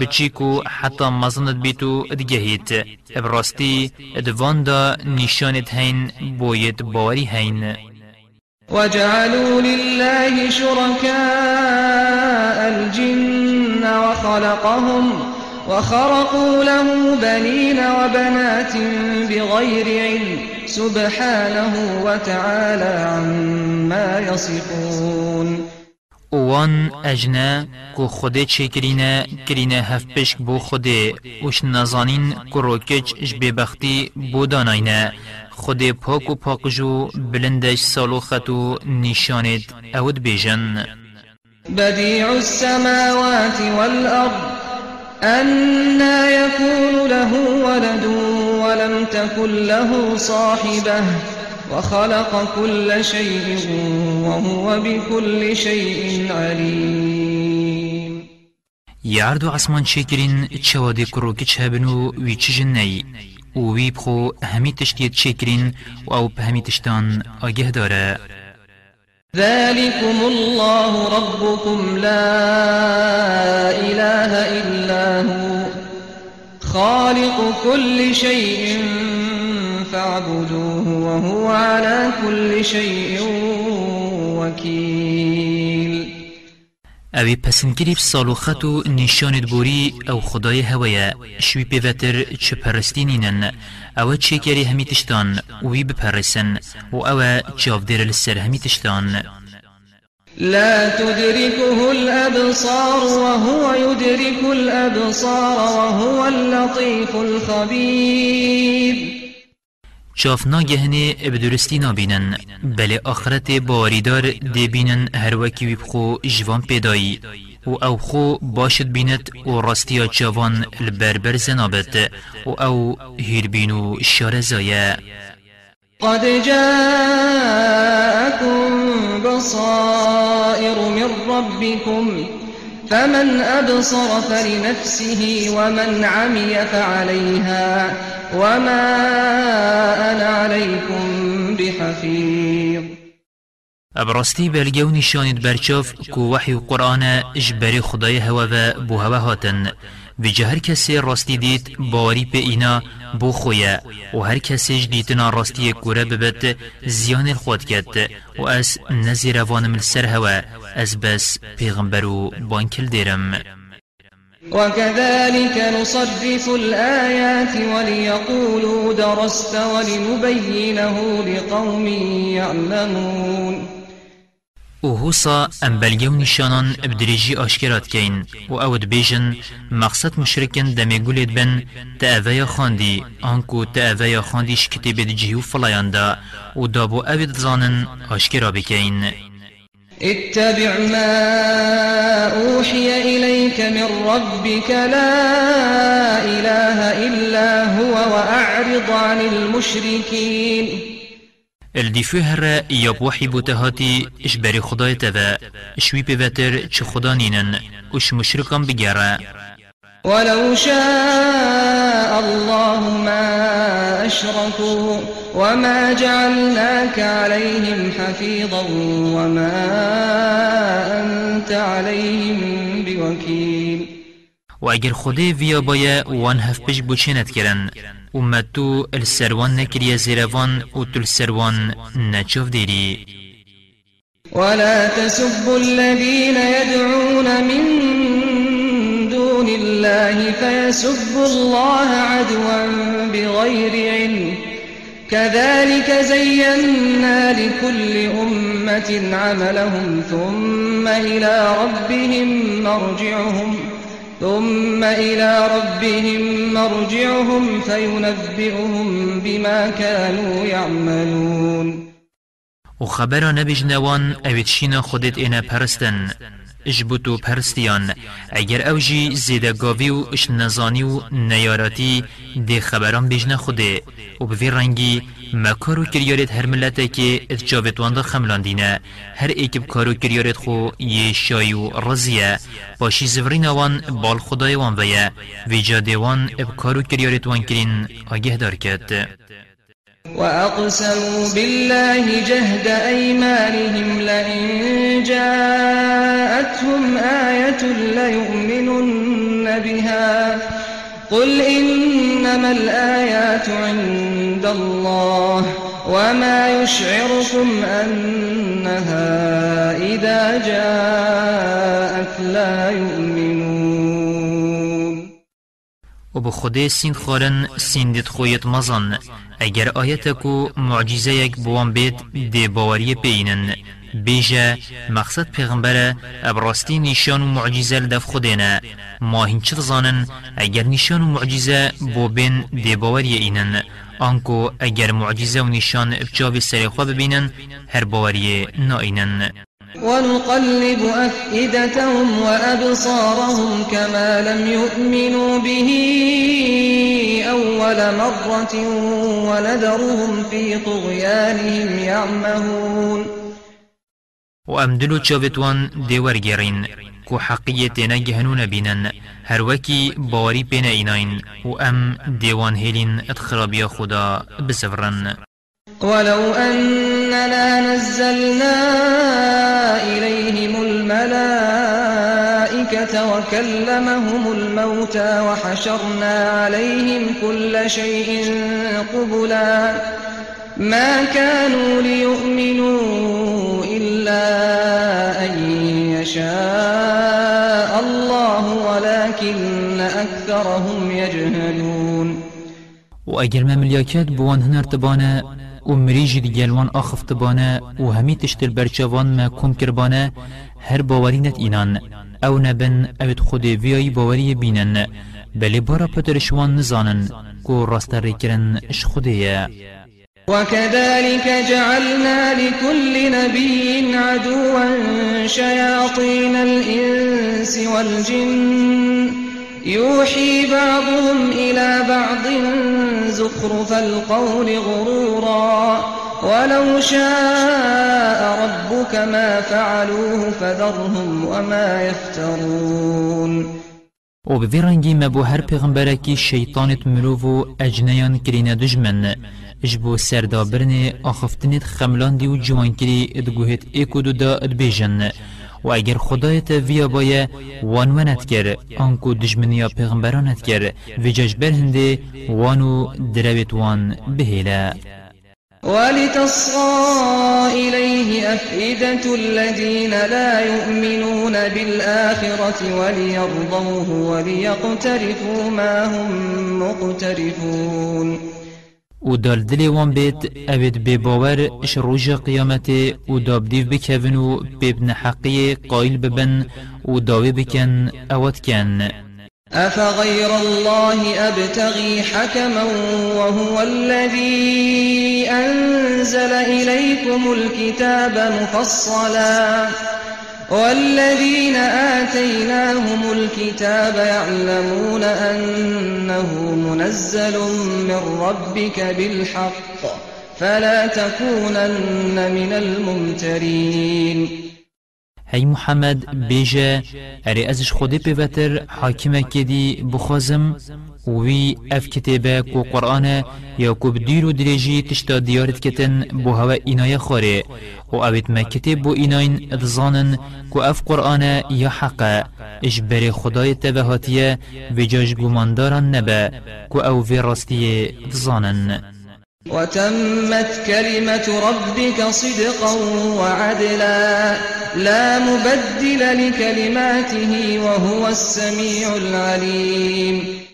بچیکو حتا مزند بیتو و دگەهیت. دواندا نیشانت هین باید باری هین وجعلوا لله شركاء الجن وخلقهم وخرقوا له بنين وبنات بغير علم سبحانه وتعالى عما يصفون وان اجنا کو خوده چه کرینه کرینه هف پشک بو خوده وش نزانین کو روکج اش ببختی بو داناینه خود پاک و پاکجو بلندش سالوخت و نشانت اود بیجن بديع السماوات والأرض أنا يكون له ولد ولم تكن له صاحبة وخلق كل شيء وهو بكل شيء عليم. يعرض عصمان شكرين تشوادي كروكي تشابنو ويتشجن ني و وی بخو همی چکرین و أو همی تشتان آگه داره. ذلكم الله ربكم لا إله إلا هو. خالق كل شيء فاعبدوه وهو على كل شيء بوكيل اوی پسندگیری بسالوخت و نشانت بوری أو خدای هویا شوی پیوتر چه پرستینینن أو چه کری همی تشتان وی بپرسن و أو چاودر لسر همی تشتان. لا تدركه الأبصار وهو يدرك الأبصار وهو اللطيف الخبير. چاف ناگهنه بدرستی نابینن. بله آخرت باریدار دی بینن هر وکی بخو جوان پیدایی. و أو خو باشد بیند و راستیا جوان البربر زنابت. و أو هیربینو شارزایه. قد جاءكم بصائر من ربكم فمن أبصر فلنفسه ومن عمي فعليها وما أنا عليكم بحفيظ ابراستی بلگه و نشانید برچاف کو وحی و قرآن اجبری خدای هوا و بو هوا هاتن و جه هر کسی راستی دید باوری به اینا بو خویه و هر کسی جدیدنا راستی کوره ببت زیان خود کد و از نزی روانم سر هوا. از بس پیغمبر و بانکل دیرم وكذلك نصرف الآيات وليقولوا درست ولنبينه لقوم يعلمون. و هوسا ام بلگه و نشانان بدریجی آشکرات کین و اود بیجن مقصد مشرکن دمی گولید بن تأویا خاندی آنکو تأویا خاندیش کتیب جیو فلایان دا و دابو اود زانن آشکرا بکین اتبع ما أوحي إليك من ربك لا إله إلا هو وأعرض عن المشركين. الدیفو هر یا بوحی بوته هاتی اش بری خدای توا اشوی پیوتر چه خدا نینن اش مشرکان بگره ولو شاء الله ما أشركوا وما جعلناك عليهم حفيظا وما أنت عليهم بوكيل. و اگر خودی ویا بایا وان هف پش بوچینت کرن و تو السروان نکریه زیروان و تو السروان نچوف دیری ولا تسبوا الذين يدعون من دون الله فيسبوا الله عدوا بغير علم. كذلك زينا لكل أمة عملهم ثم إلى ربهم مرجعهم ثم إلى ربهم مرجعهم فينبئهم بما كانوا يعملون. وخبر نبج نوان اوید شینا خودت اینا پرستن اجبوتو پرستیان. اگر اوجی زیده گاوی و اش نزانی و نیاراتی دی خبران بجن خوده. و بوی رنگی ما کارو کریارت هر ملته که ات جاوت وانده خملان دینه. هر ایکب کارو کریارت خو یه شای و رزیه باشی زورین وان بال خدای وان ویه. ویجا دیوان اب کارو کریارت وان کرین آگه دار کد وأقسموا بالله جهد أيمانهم لئن جاءتهم آية ليؤمنن بها. قل إنما الآيات عند الله وما يشعركم أنها إذا جاءت لا يؤمنون. و بخده سين خارن سين مزن اگر آیتکو معجزه یک بوان بید دی باوری بینن بیجه مقصد پیغمبره ابراستی نشان و معجزه لدف خودینه. ما هنچ زانن اگر نشان و معجزه بو بین دی باوری اینن. آنکو اگر معجزه و نشان بجاوی سری خواه ببینن هر باوری ناینن. ونقلب أفئدتهم وأبصارهم كما لم يؤمنوا به أول مرة ونذرهم في طغيانهم يعمهون. وأمدلو تشافتوان ديور جيرين كو حقية نجهنون بينن هر وكي باري بين اينين وأم ديوان هيلين اتخرابيا خدا بسفرن. ولو أننا نزلنا إليهم الملائكة وكلمهم الموتى وحشرنا عليهم كل شيء قبلا ما كانوا ليؤمنوا إلا أن يشاء الله ولكن أكثرهم يجهلون. و اگر مملیاکت بوان هنرتبانه و مریجی دیگلوان آخفتبانه و همی تشتر برچوان ما کم کربانه هر باورینت اینان. أو نبن اوید خود ویایی باوری بینن. بلی بارا پترشوان نزانن کو راست ریکرن اش خوده وكذلك جعلنا لكل نبي عدوا شياطين الإنس والجن. يوحي بعضهم إلى بعض زخرف القول غرورا. ولو شاء ربك ما فعلوه فذرهم وما يفترون. و به رنگی مبو هر پیغمبرکی شیطانت مروو اجنیان کرین دجمن اجبو سردابرن آخفتنت خملان دی و جوان کری ادگوهت ایکو دو دا ادبیجن و اگر خدایت ویا بایه وانونت کر آنکو دجمنیا پیغمبرانت کر و ججبر هنده وانو درویت وان بهیله. ولتصغى إليه أفئدة الذين لا يؤمنون بالآخرة وليرضوه وليقترفوا ما هم مقترفون. و دال دلی وان بیت اوید بی باور اش روژ قیامت و داب دیو بکون و بیبن حقی قایل ببن و داوی بکن اوت کن. أفغير الله أبتغي حكما وهو الذي أنزل إليكم الكتاب مفصلا والذين آتيناهم الكتاب يعلمون أنه منزل من ربك بالحق فلا تكونن من الممترين. هی محمد بیجه اری ازش خودی پیوتر حاکمه کدی بخوازم وی اف کتابه کو قرآن یا کو بدیر و درجی تشتا دیارت کتن بو هوا اینای خوره. و اوید ما کتاب بو ایناین ادزانن کو اف قرآن یا حقه اش خدای تبهاتیه و جاش گمانداران نبه کو أو وی راستیه ادزانن. وتمت كلمة ربك صدقا وعدلا لا مبدل لكلماته وهو السميع العليم.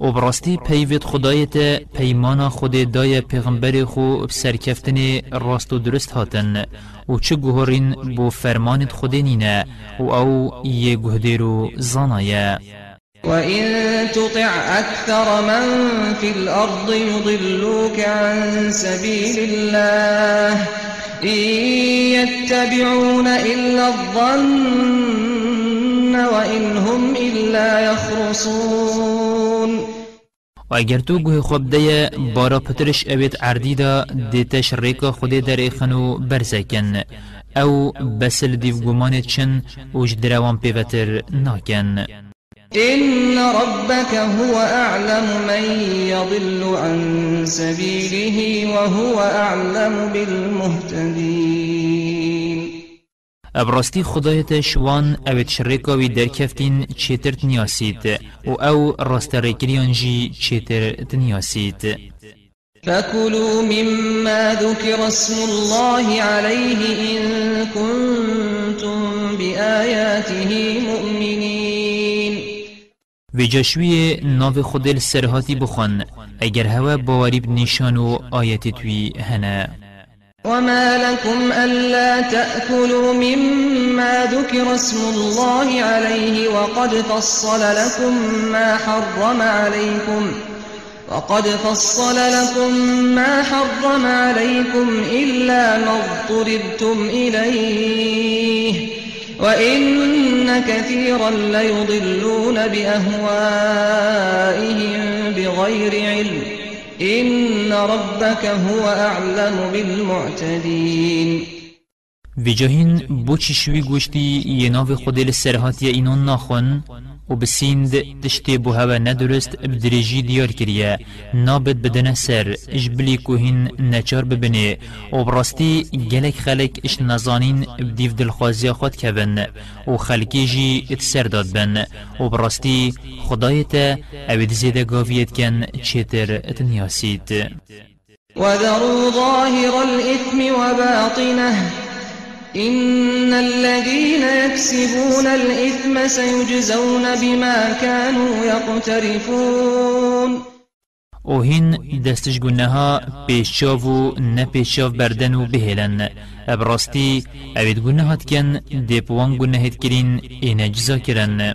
و براستی پیوید خدایت پیمانا خود دای پیغمبر خو سرکفتن راست و درست هاتن. و چه گوهرین بو فرمانت خود نینه و أو یه گهدیرو زانایه. وإن تطع أكثر من في الأرض يضلوك عن سبيل الله إن يتبعون إلا الظن وإن هم إلا يخرصون و اگر تو گوه خوب دیه بارا پترش اوید عردی دا دیتش ریکا خودی در ایخنو برزکن. أو بسل دیو گمانت چن اوش دروان پیوتر ناکن. إن ربك هو أعلم من يضل عن سبيله وهو أعلم بالمهتدين. ابراستی خدایت شوان اوید شرکاوی در کفتین چیتر تنیاسید و أو راست ریکریان جی چیتر تنیاسید فكلوا مما ذكر اسم الله عليه إن كنتم بآياته مؤمنين. و جشوی ناو خودل سرهاتی بخون اگر هوا باوری بنشان و آیت توی هنه وما لكم ألا تأكلوا مما ذكر اسم الله عليه وقد فصل لكم ما حرم عليكم وقد فصل لكم ما حرم عليكم إلا ما اضطربتم إليه وإن كثيرا ليضلون بأهوائهم بغير علم إن ربك هو أعلم بالمعتدين. و جاهین بو چشوی گوشتی یه ناو خودل سرهاتی اینون ناخون؟ و بسیند تشتی بو هوا ندرست بدرجی دیار کریه. نابد بدنه سر اش بلی کوهین نچار ببنه و براستی گلک خلق اش نزانین بدیف دلخوازی خود کبن. و خلقی جی اتسر داد بن. و براستی خدایت اوید زیده گاویت کن چیتر اتنیاسید وذروا ظاهر الإثم وباطنه. إن الذين يكسبون الإثم سيجزون بما كانوا يقترفون. أو هین دستش گناها پیشاو و نپیشاو بردن و بهلن. ابراستی اوید گناهات کن دیپوان گناهت کرین این جزا کرن.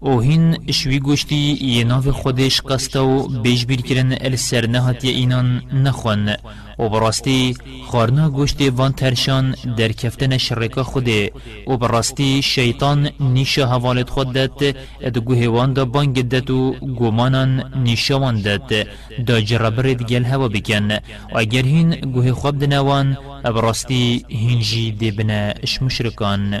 او هین شوی گوشتی یه ناو خودش قسته و بیش بیر کرن ال سر نهاتی اینان نخون. و براستی خارنا گوشتی وان ترشان در کفتن شرکا خوده. و براستی شیطان نیشا حوالت خود داد اد گوهوان دا بانگ داد و گومانان نیشا وان داد. دا جربرد گل هوا بکن. و اگر هین گوه خواب دنوان براستی هینجی دبنه اش مشرکان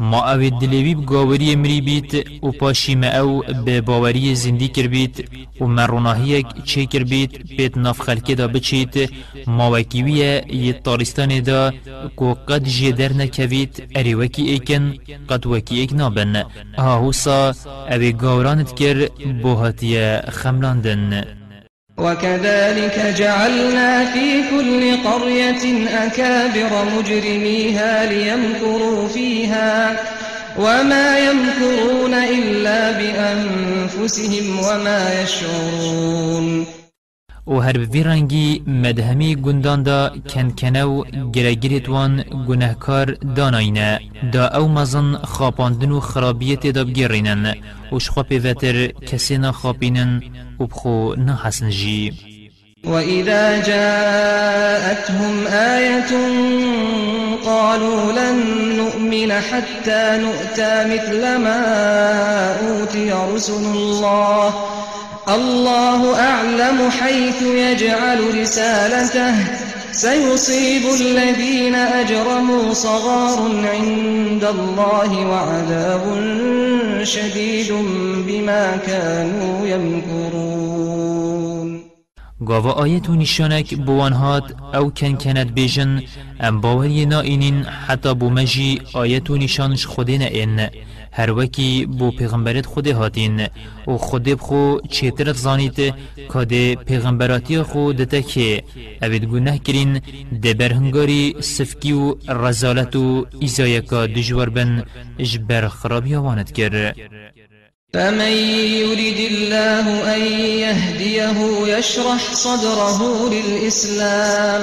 ما أو دلوی بگاوری امری بیت و پاشی ما أو به باوری زندی کر بیت و مروناهی چه کر بیت بیت ناف خلکی دا بچیت ما وکیویه یه تارستان دا کو قد جدر نکویت اری وکی ایکن قد وکی ایک نابن. آهوسا أو گاورانت کر بوهاتیه خملاندن. وكذلك جعلنا في كل قرية أكابر مجرميها ليمكروا فيها وما يمكرون إلا بأنفسهم وما يشعرون. و هر بی رنگی مدهمی گندان دا کن کنو گرگیرت وان گناهکار داناینه دا أو مزن خاپاندن و خرابیت دا بگیرینن و شخوا پیوتر کسی و بخو نحسن جی وإذا جاءتهم آية قالوا لن نؤمن حتى نؤتى مثل ما أوتي رسل الله. الله أعلم حيث يجعل رسالته. سيصيب الذين أجرموا صغار عند الله وعذاب شديد بما كانوا يمكرون. گاوا آیت بوان هات أو کن کند بیجن ام باوری نائینین حتی بو مجی آیت نشانش خودی نئین هر وکی بو پیغمبرت خود هاتین. و خود بخو چیترت زانیت که پیغمبراتی خو دتا که اوید گناه کرین ده برهنگاری سفکی و رزالت و ایزایکا دجور بن اجبر خرابی وانت کر. فمن يريد الله أن يهديه يشرح صدره للإسلام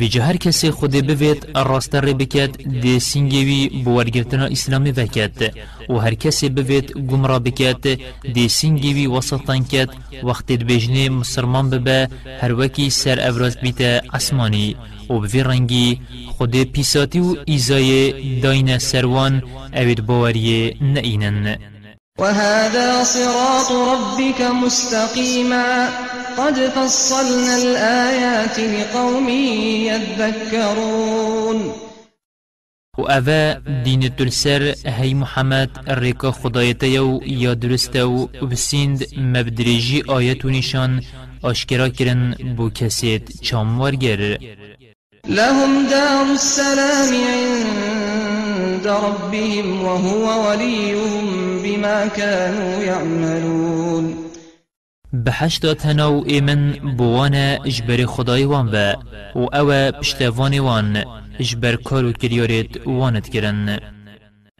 ویجه هر کسی خود بوید راست ری بکد دی سینگوی بوارگرتنا اسلامی وکد و هر کسی بوید گمرا بکد دی سینگوی وسطان کد وقتی بجنه مسلمان ببه هر وکی سر ابراز بیت آسمانی. و بوی رنگی خود پیساتی و ایزای داین سروان اوید باوری نئینن. وهذا صراط ربك مستقيما قد فصلنا الآيات لقوم يذكرون. و اوه دین تلسر هی محمد ریکا خدایتیو یا درستو و بسیند مبدریجی آیت و نشان آشکرا کرن بو کسید چاموارگر لهم دار السلام عند ربهم وهو وليهم بما كانوا يعملون. بەهشتا تەنە و ئێمن بۆوانە ژبەری خدایوان با، و او پشتوان وان اجبر کارو کریارید واند گرن.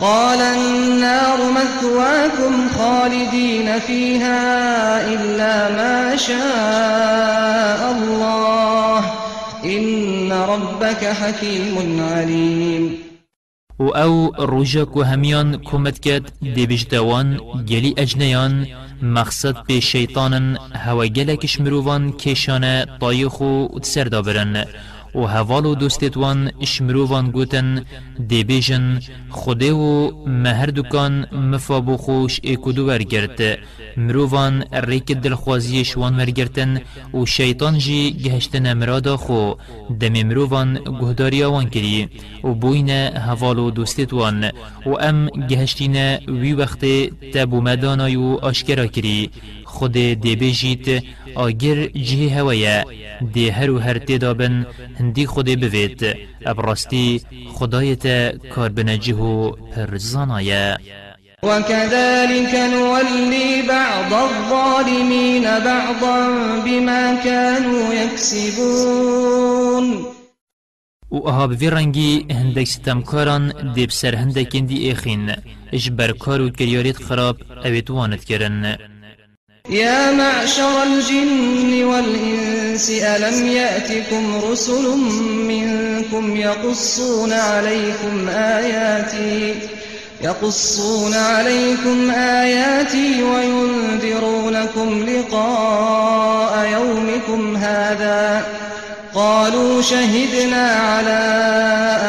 قال النار مثواكم خالدين فيها إلا ما شاء الله. إن ربك حكيم عليم. و أو روژا که همیان کمت کد دیبجدوان گلی اجنیان مقصد به شیطانن هوا گلکش مروان کشانه طایخو و تسردا برن و هوالو دوستت وان اشمرووان گوتن دی بیجن خوده و مهر دکان مفابو خوش ایکودو ورگرد مرووان ریک دلخوازیش وان ورگرتن و شیطان جی گهشتن مرادا خو دم مرووان گهداری وان کری و بوین هوالو دوستت وان و ام گهشتین وی وقت تبو مدانای و آشکرا کری. خود دی بیجیت آگر جه هویا دی هر و هر تدابن هندی خود بوید ابراستی خدایت کار بنجه و پرزانایا وكذلك نولي بعض الظالمين بعضا بما كانوا يكسبون. و رنگی هندک ستمکاران دیب سر هندک اندی ایخین اش برکار و کریاریت خراب اویت واند کرن. يا معشر الجن والإنس ألم يأتكم رسل منكم يقصون عليكم آياتي يقصون عليكم آياتي وينذرونكم لقاء يومكم هذا. قالوا شهدنا على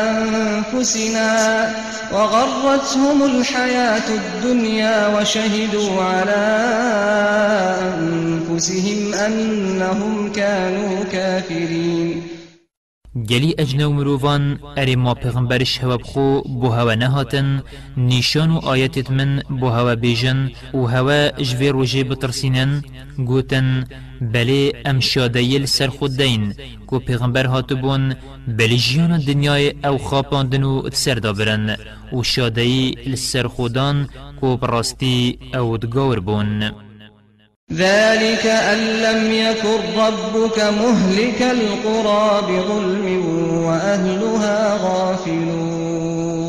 أنفسنا وغرتهم الحياة الدنيا وشهدوا على أنفسهم أنهم كانوا كافرين. گلی اجنو مروفان اری ما پیغمبرش هوا بخو بو هوا نهاتن نیشان و آیتت من بو هوا بیجن و هوا جوی روژه بترسینن گوتن بله ام شادیل سر خود دین کو پیغمبر هاتو بون بله جیان دنیای أو خاپاندن و سر دابرن و شادی لسر خودان کو براستی أو دگاور بون. ذلك أن لم يكن ربك مهلك القرى بظلم وأهلها غافلون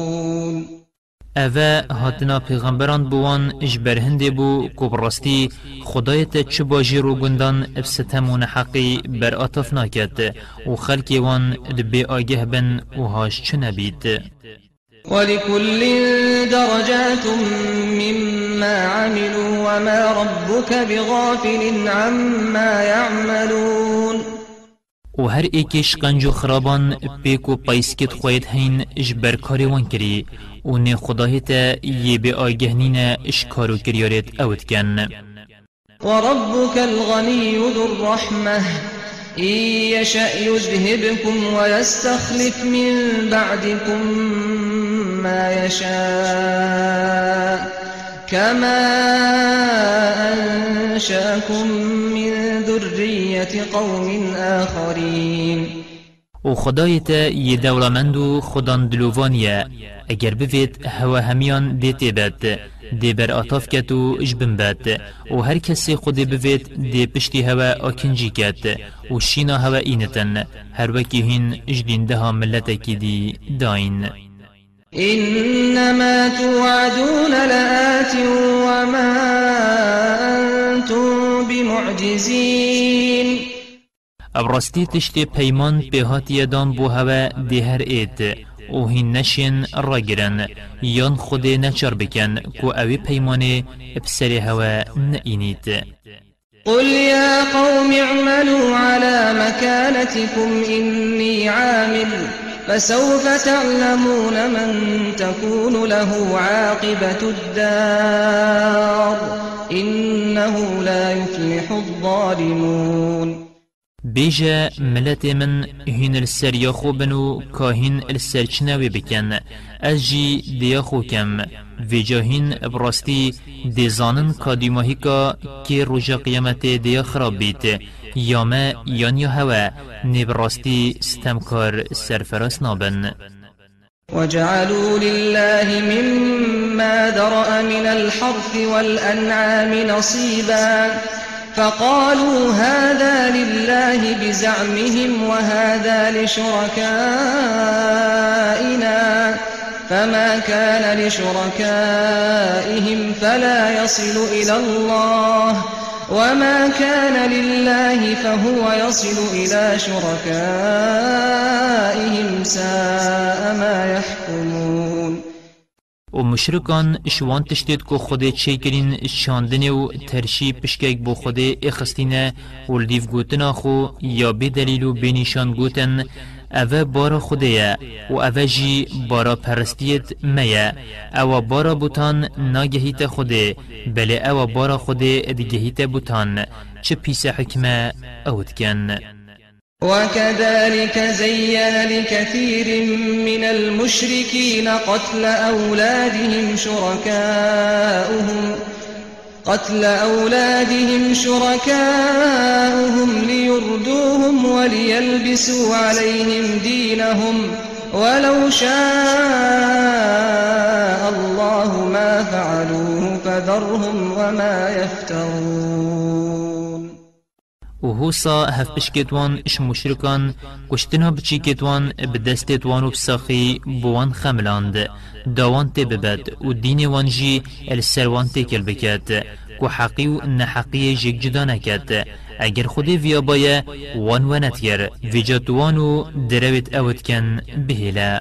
اوه هاتنا پیغمبران بوان اجبر هنده بو کبراستی خدایت چه باجی رو گندان ابستمون حقی بر آتف ناکد و وان دبی آگه بن و هاش چه نبید ولكل درجات مما عملوا وما ربك بغافل عما يعملون. و هر ایکش قنج خرابان پیک و پیسکت خوید هین اجبر کاری وان کری و نه خدایت یه به آگهنین اش کارو کریارت اوت کن وربك الغني ذو الرحمة إن يشأ يذهبكم ويستخلف من بعدكم ما يشاء كما أنشأكم من ذرية قوم آخرين. و خدایت یه دولمند و خدان دلووانیه اگر بوید هوا همیان دیتی بد دی بر آتاف کت و اجبن بد. و هر کسی خودی بوید دی پشتی هوا آکنجی کت. و شینا هوا اینتن هر وکی هین اجدین ها ملت دی داین. إنما توعدون لآت وما أنتم بمعجزين. ابراستی تشتی پیمان به هاتی دان بو هوا دی هر اید أو هین نشین را گرن یان خود نچار بکن کو اوی پیمانه بسر هوا نئینید قل يا قوم اعملوا على مكانتكم إني عامل. فسوف تعلمون من تكون له عاقبة الدار. إنه لا يفلح الظالمون. بيجا ملت من هين السر يخو بنو كاهن السر چنوي بكن. أجي ديخو كم. وجاهين براستي دي زانن كاديماهي كا كي رجا قيامت دي خراب بيت ياما يان يا هوا نبراستي ستمكار سرفراس نابن. وجعلوا لله مما ذرأ من الحرث والأنعام نصيبا فقالوا هذا لله بزعمهم وهذا لشركائنا فما كان لشركائهم فلا يصل إلى الله. وما كان لله فهو يصل إلى شركائهم ساء ما يحكمون. و مشرکان شوان تشتید که خود چه کرین شاندن و ترشی پشکک بو خود اخستینه و لیف گوتنا خو یا به دلیل و بینیشان گوتن اوه بارا خوده و اوه جی بارا پرستیت میه اوه بارا بوتان ناگهیت خوده بله اوه بارا خوده ادگهیت بوتان. چه پیس حکمه اوت کن وكذلك زين لكثير من المشركين قتل أولادهم شركاؤهم. قتل أولادهم شركاؤهم ليردوهم وليلبسوا عليهم دينهم ولو شاء الله ما فعلوه فذرهم وما يفترون و هوسا هف بشکتوان اش مشرکان کشتنا بچی کتوان بدستتوان و بساخی بوان خملاند. داوان تی ببد و دین وانجی السروان تی کل بکد کو حقی و نحقی جگ جدا نکد اگر خودی ویا بایا وان ونت گر. ویجاتوانو درویت اوت کن بهلا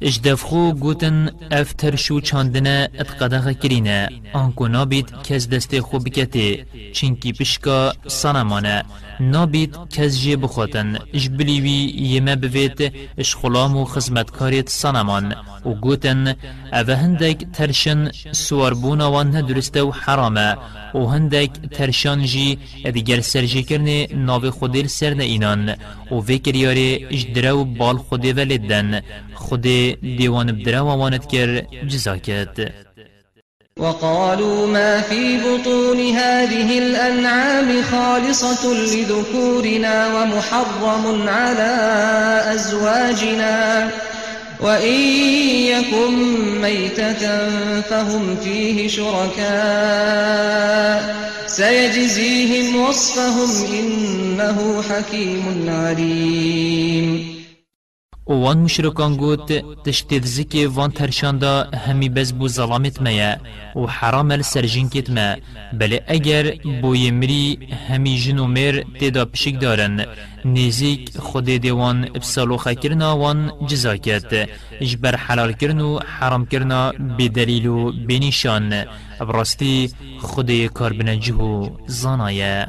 اجدفخو گوتن افتر شو چاندنه اتقدغ کرینه آنکو نابید کز دست خو بکته چینکی پشکا سانمانه نابید کز جی بخوتن اش بلیوی یمه بوید اش خلام و خزمتکاریت سانمان و گوتن اوه هندک ترشن سواربون وان درسته و حرامه و هندک ترشان جی ادگر سرجی کرنه ناو خودیل سرن اینان و وکر یاره اش درو بال خودی ولدن خودی دیوان بدرا وانت کر جزا کرد. وقالوا ما في بطون هذه الأنعام خالصة لذكورنا ومحرم على أزواجنا. وإن يكن ميتة فهم فيه شركاء. سيجزيهم وصفهم إنه حكيم عليم. وان مشرکان گوت تشتید زکی وان ترشاندا همی بز بو ظلامت میا و حرام السرجین کت ما بله اگر بو یمری همی جنو مر تیدا پشک دارن نزیک خود دیوان ابسالو خکرنا وان جزا کت اجبر حلال کرنو حرام کرنا بدلیل و بنیشان براستی خود کار بنجهو زانایه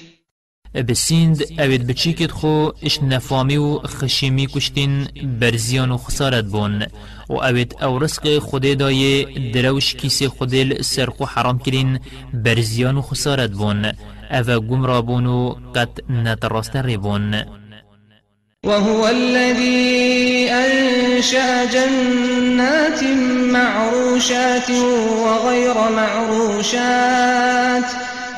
بسیند اوید بچیکت خو اش نفامی و خشیمی کشتین برزیان و خسارت بون. و اوید أو رزق خود دای دروش کیس خودل سرخو حرام کرین برزیان و خسارت بون. أو گمرا بون و قد نتراست ریبون وهو الذي أنشأ جنات معروشات وغير معروشات.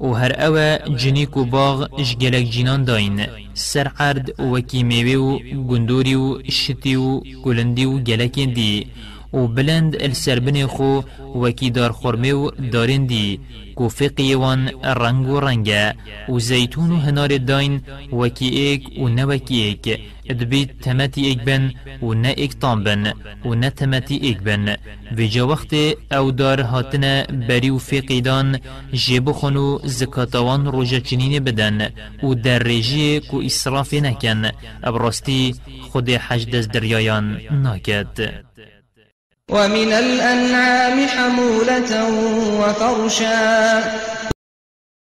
و هر أو جنیک و باغ جگلک جینان داین. سر عرد وکی میوه و گندوری و شتی و گلندی و گلکین دی و بلند السربن خو وکی دار خورمه و دارین دی کو فقی وان رنگ و رنگه و زیتون و هنار داین وکی ایک و نوکی ایک. ادبید تمتی ایک بن و نه ایک تام بن و نه تمتی ایک بن. ویجا وقت أو دار هاتن بری و فقی دان جیب خونو زکاتوان روژا چنین بدن و در رژی کو اسراف نکن. ابراستی خود حج دست دریایان ناکد. ومن الأنعام حمولة وفرشا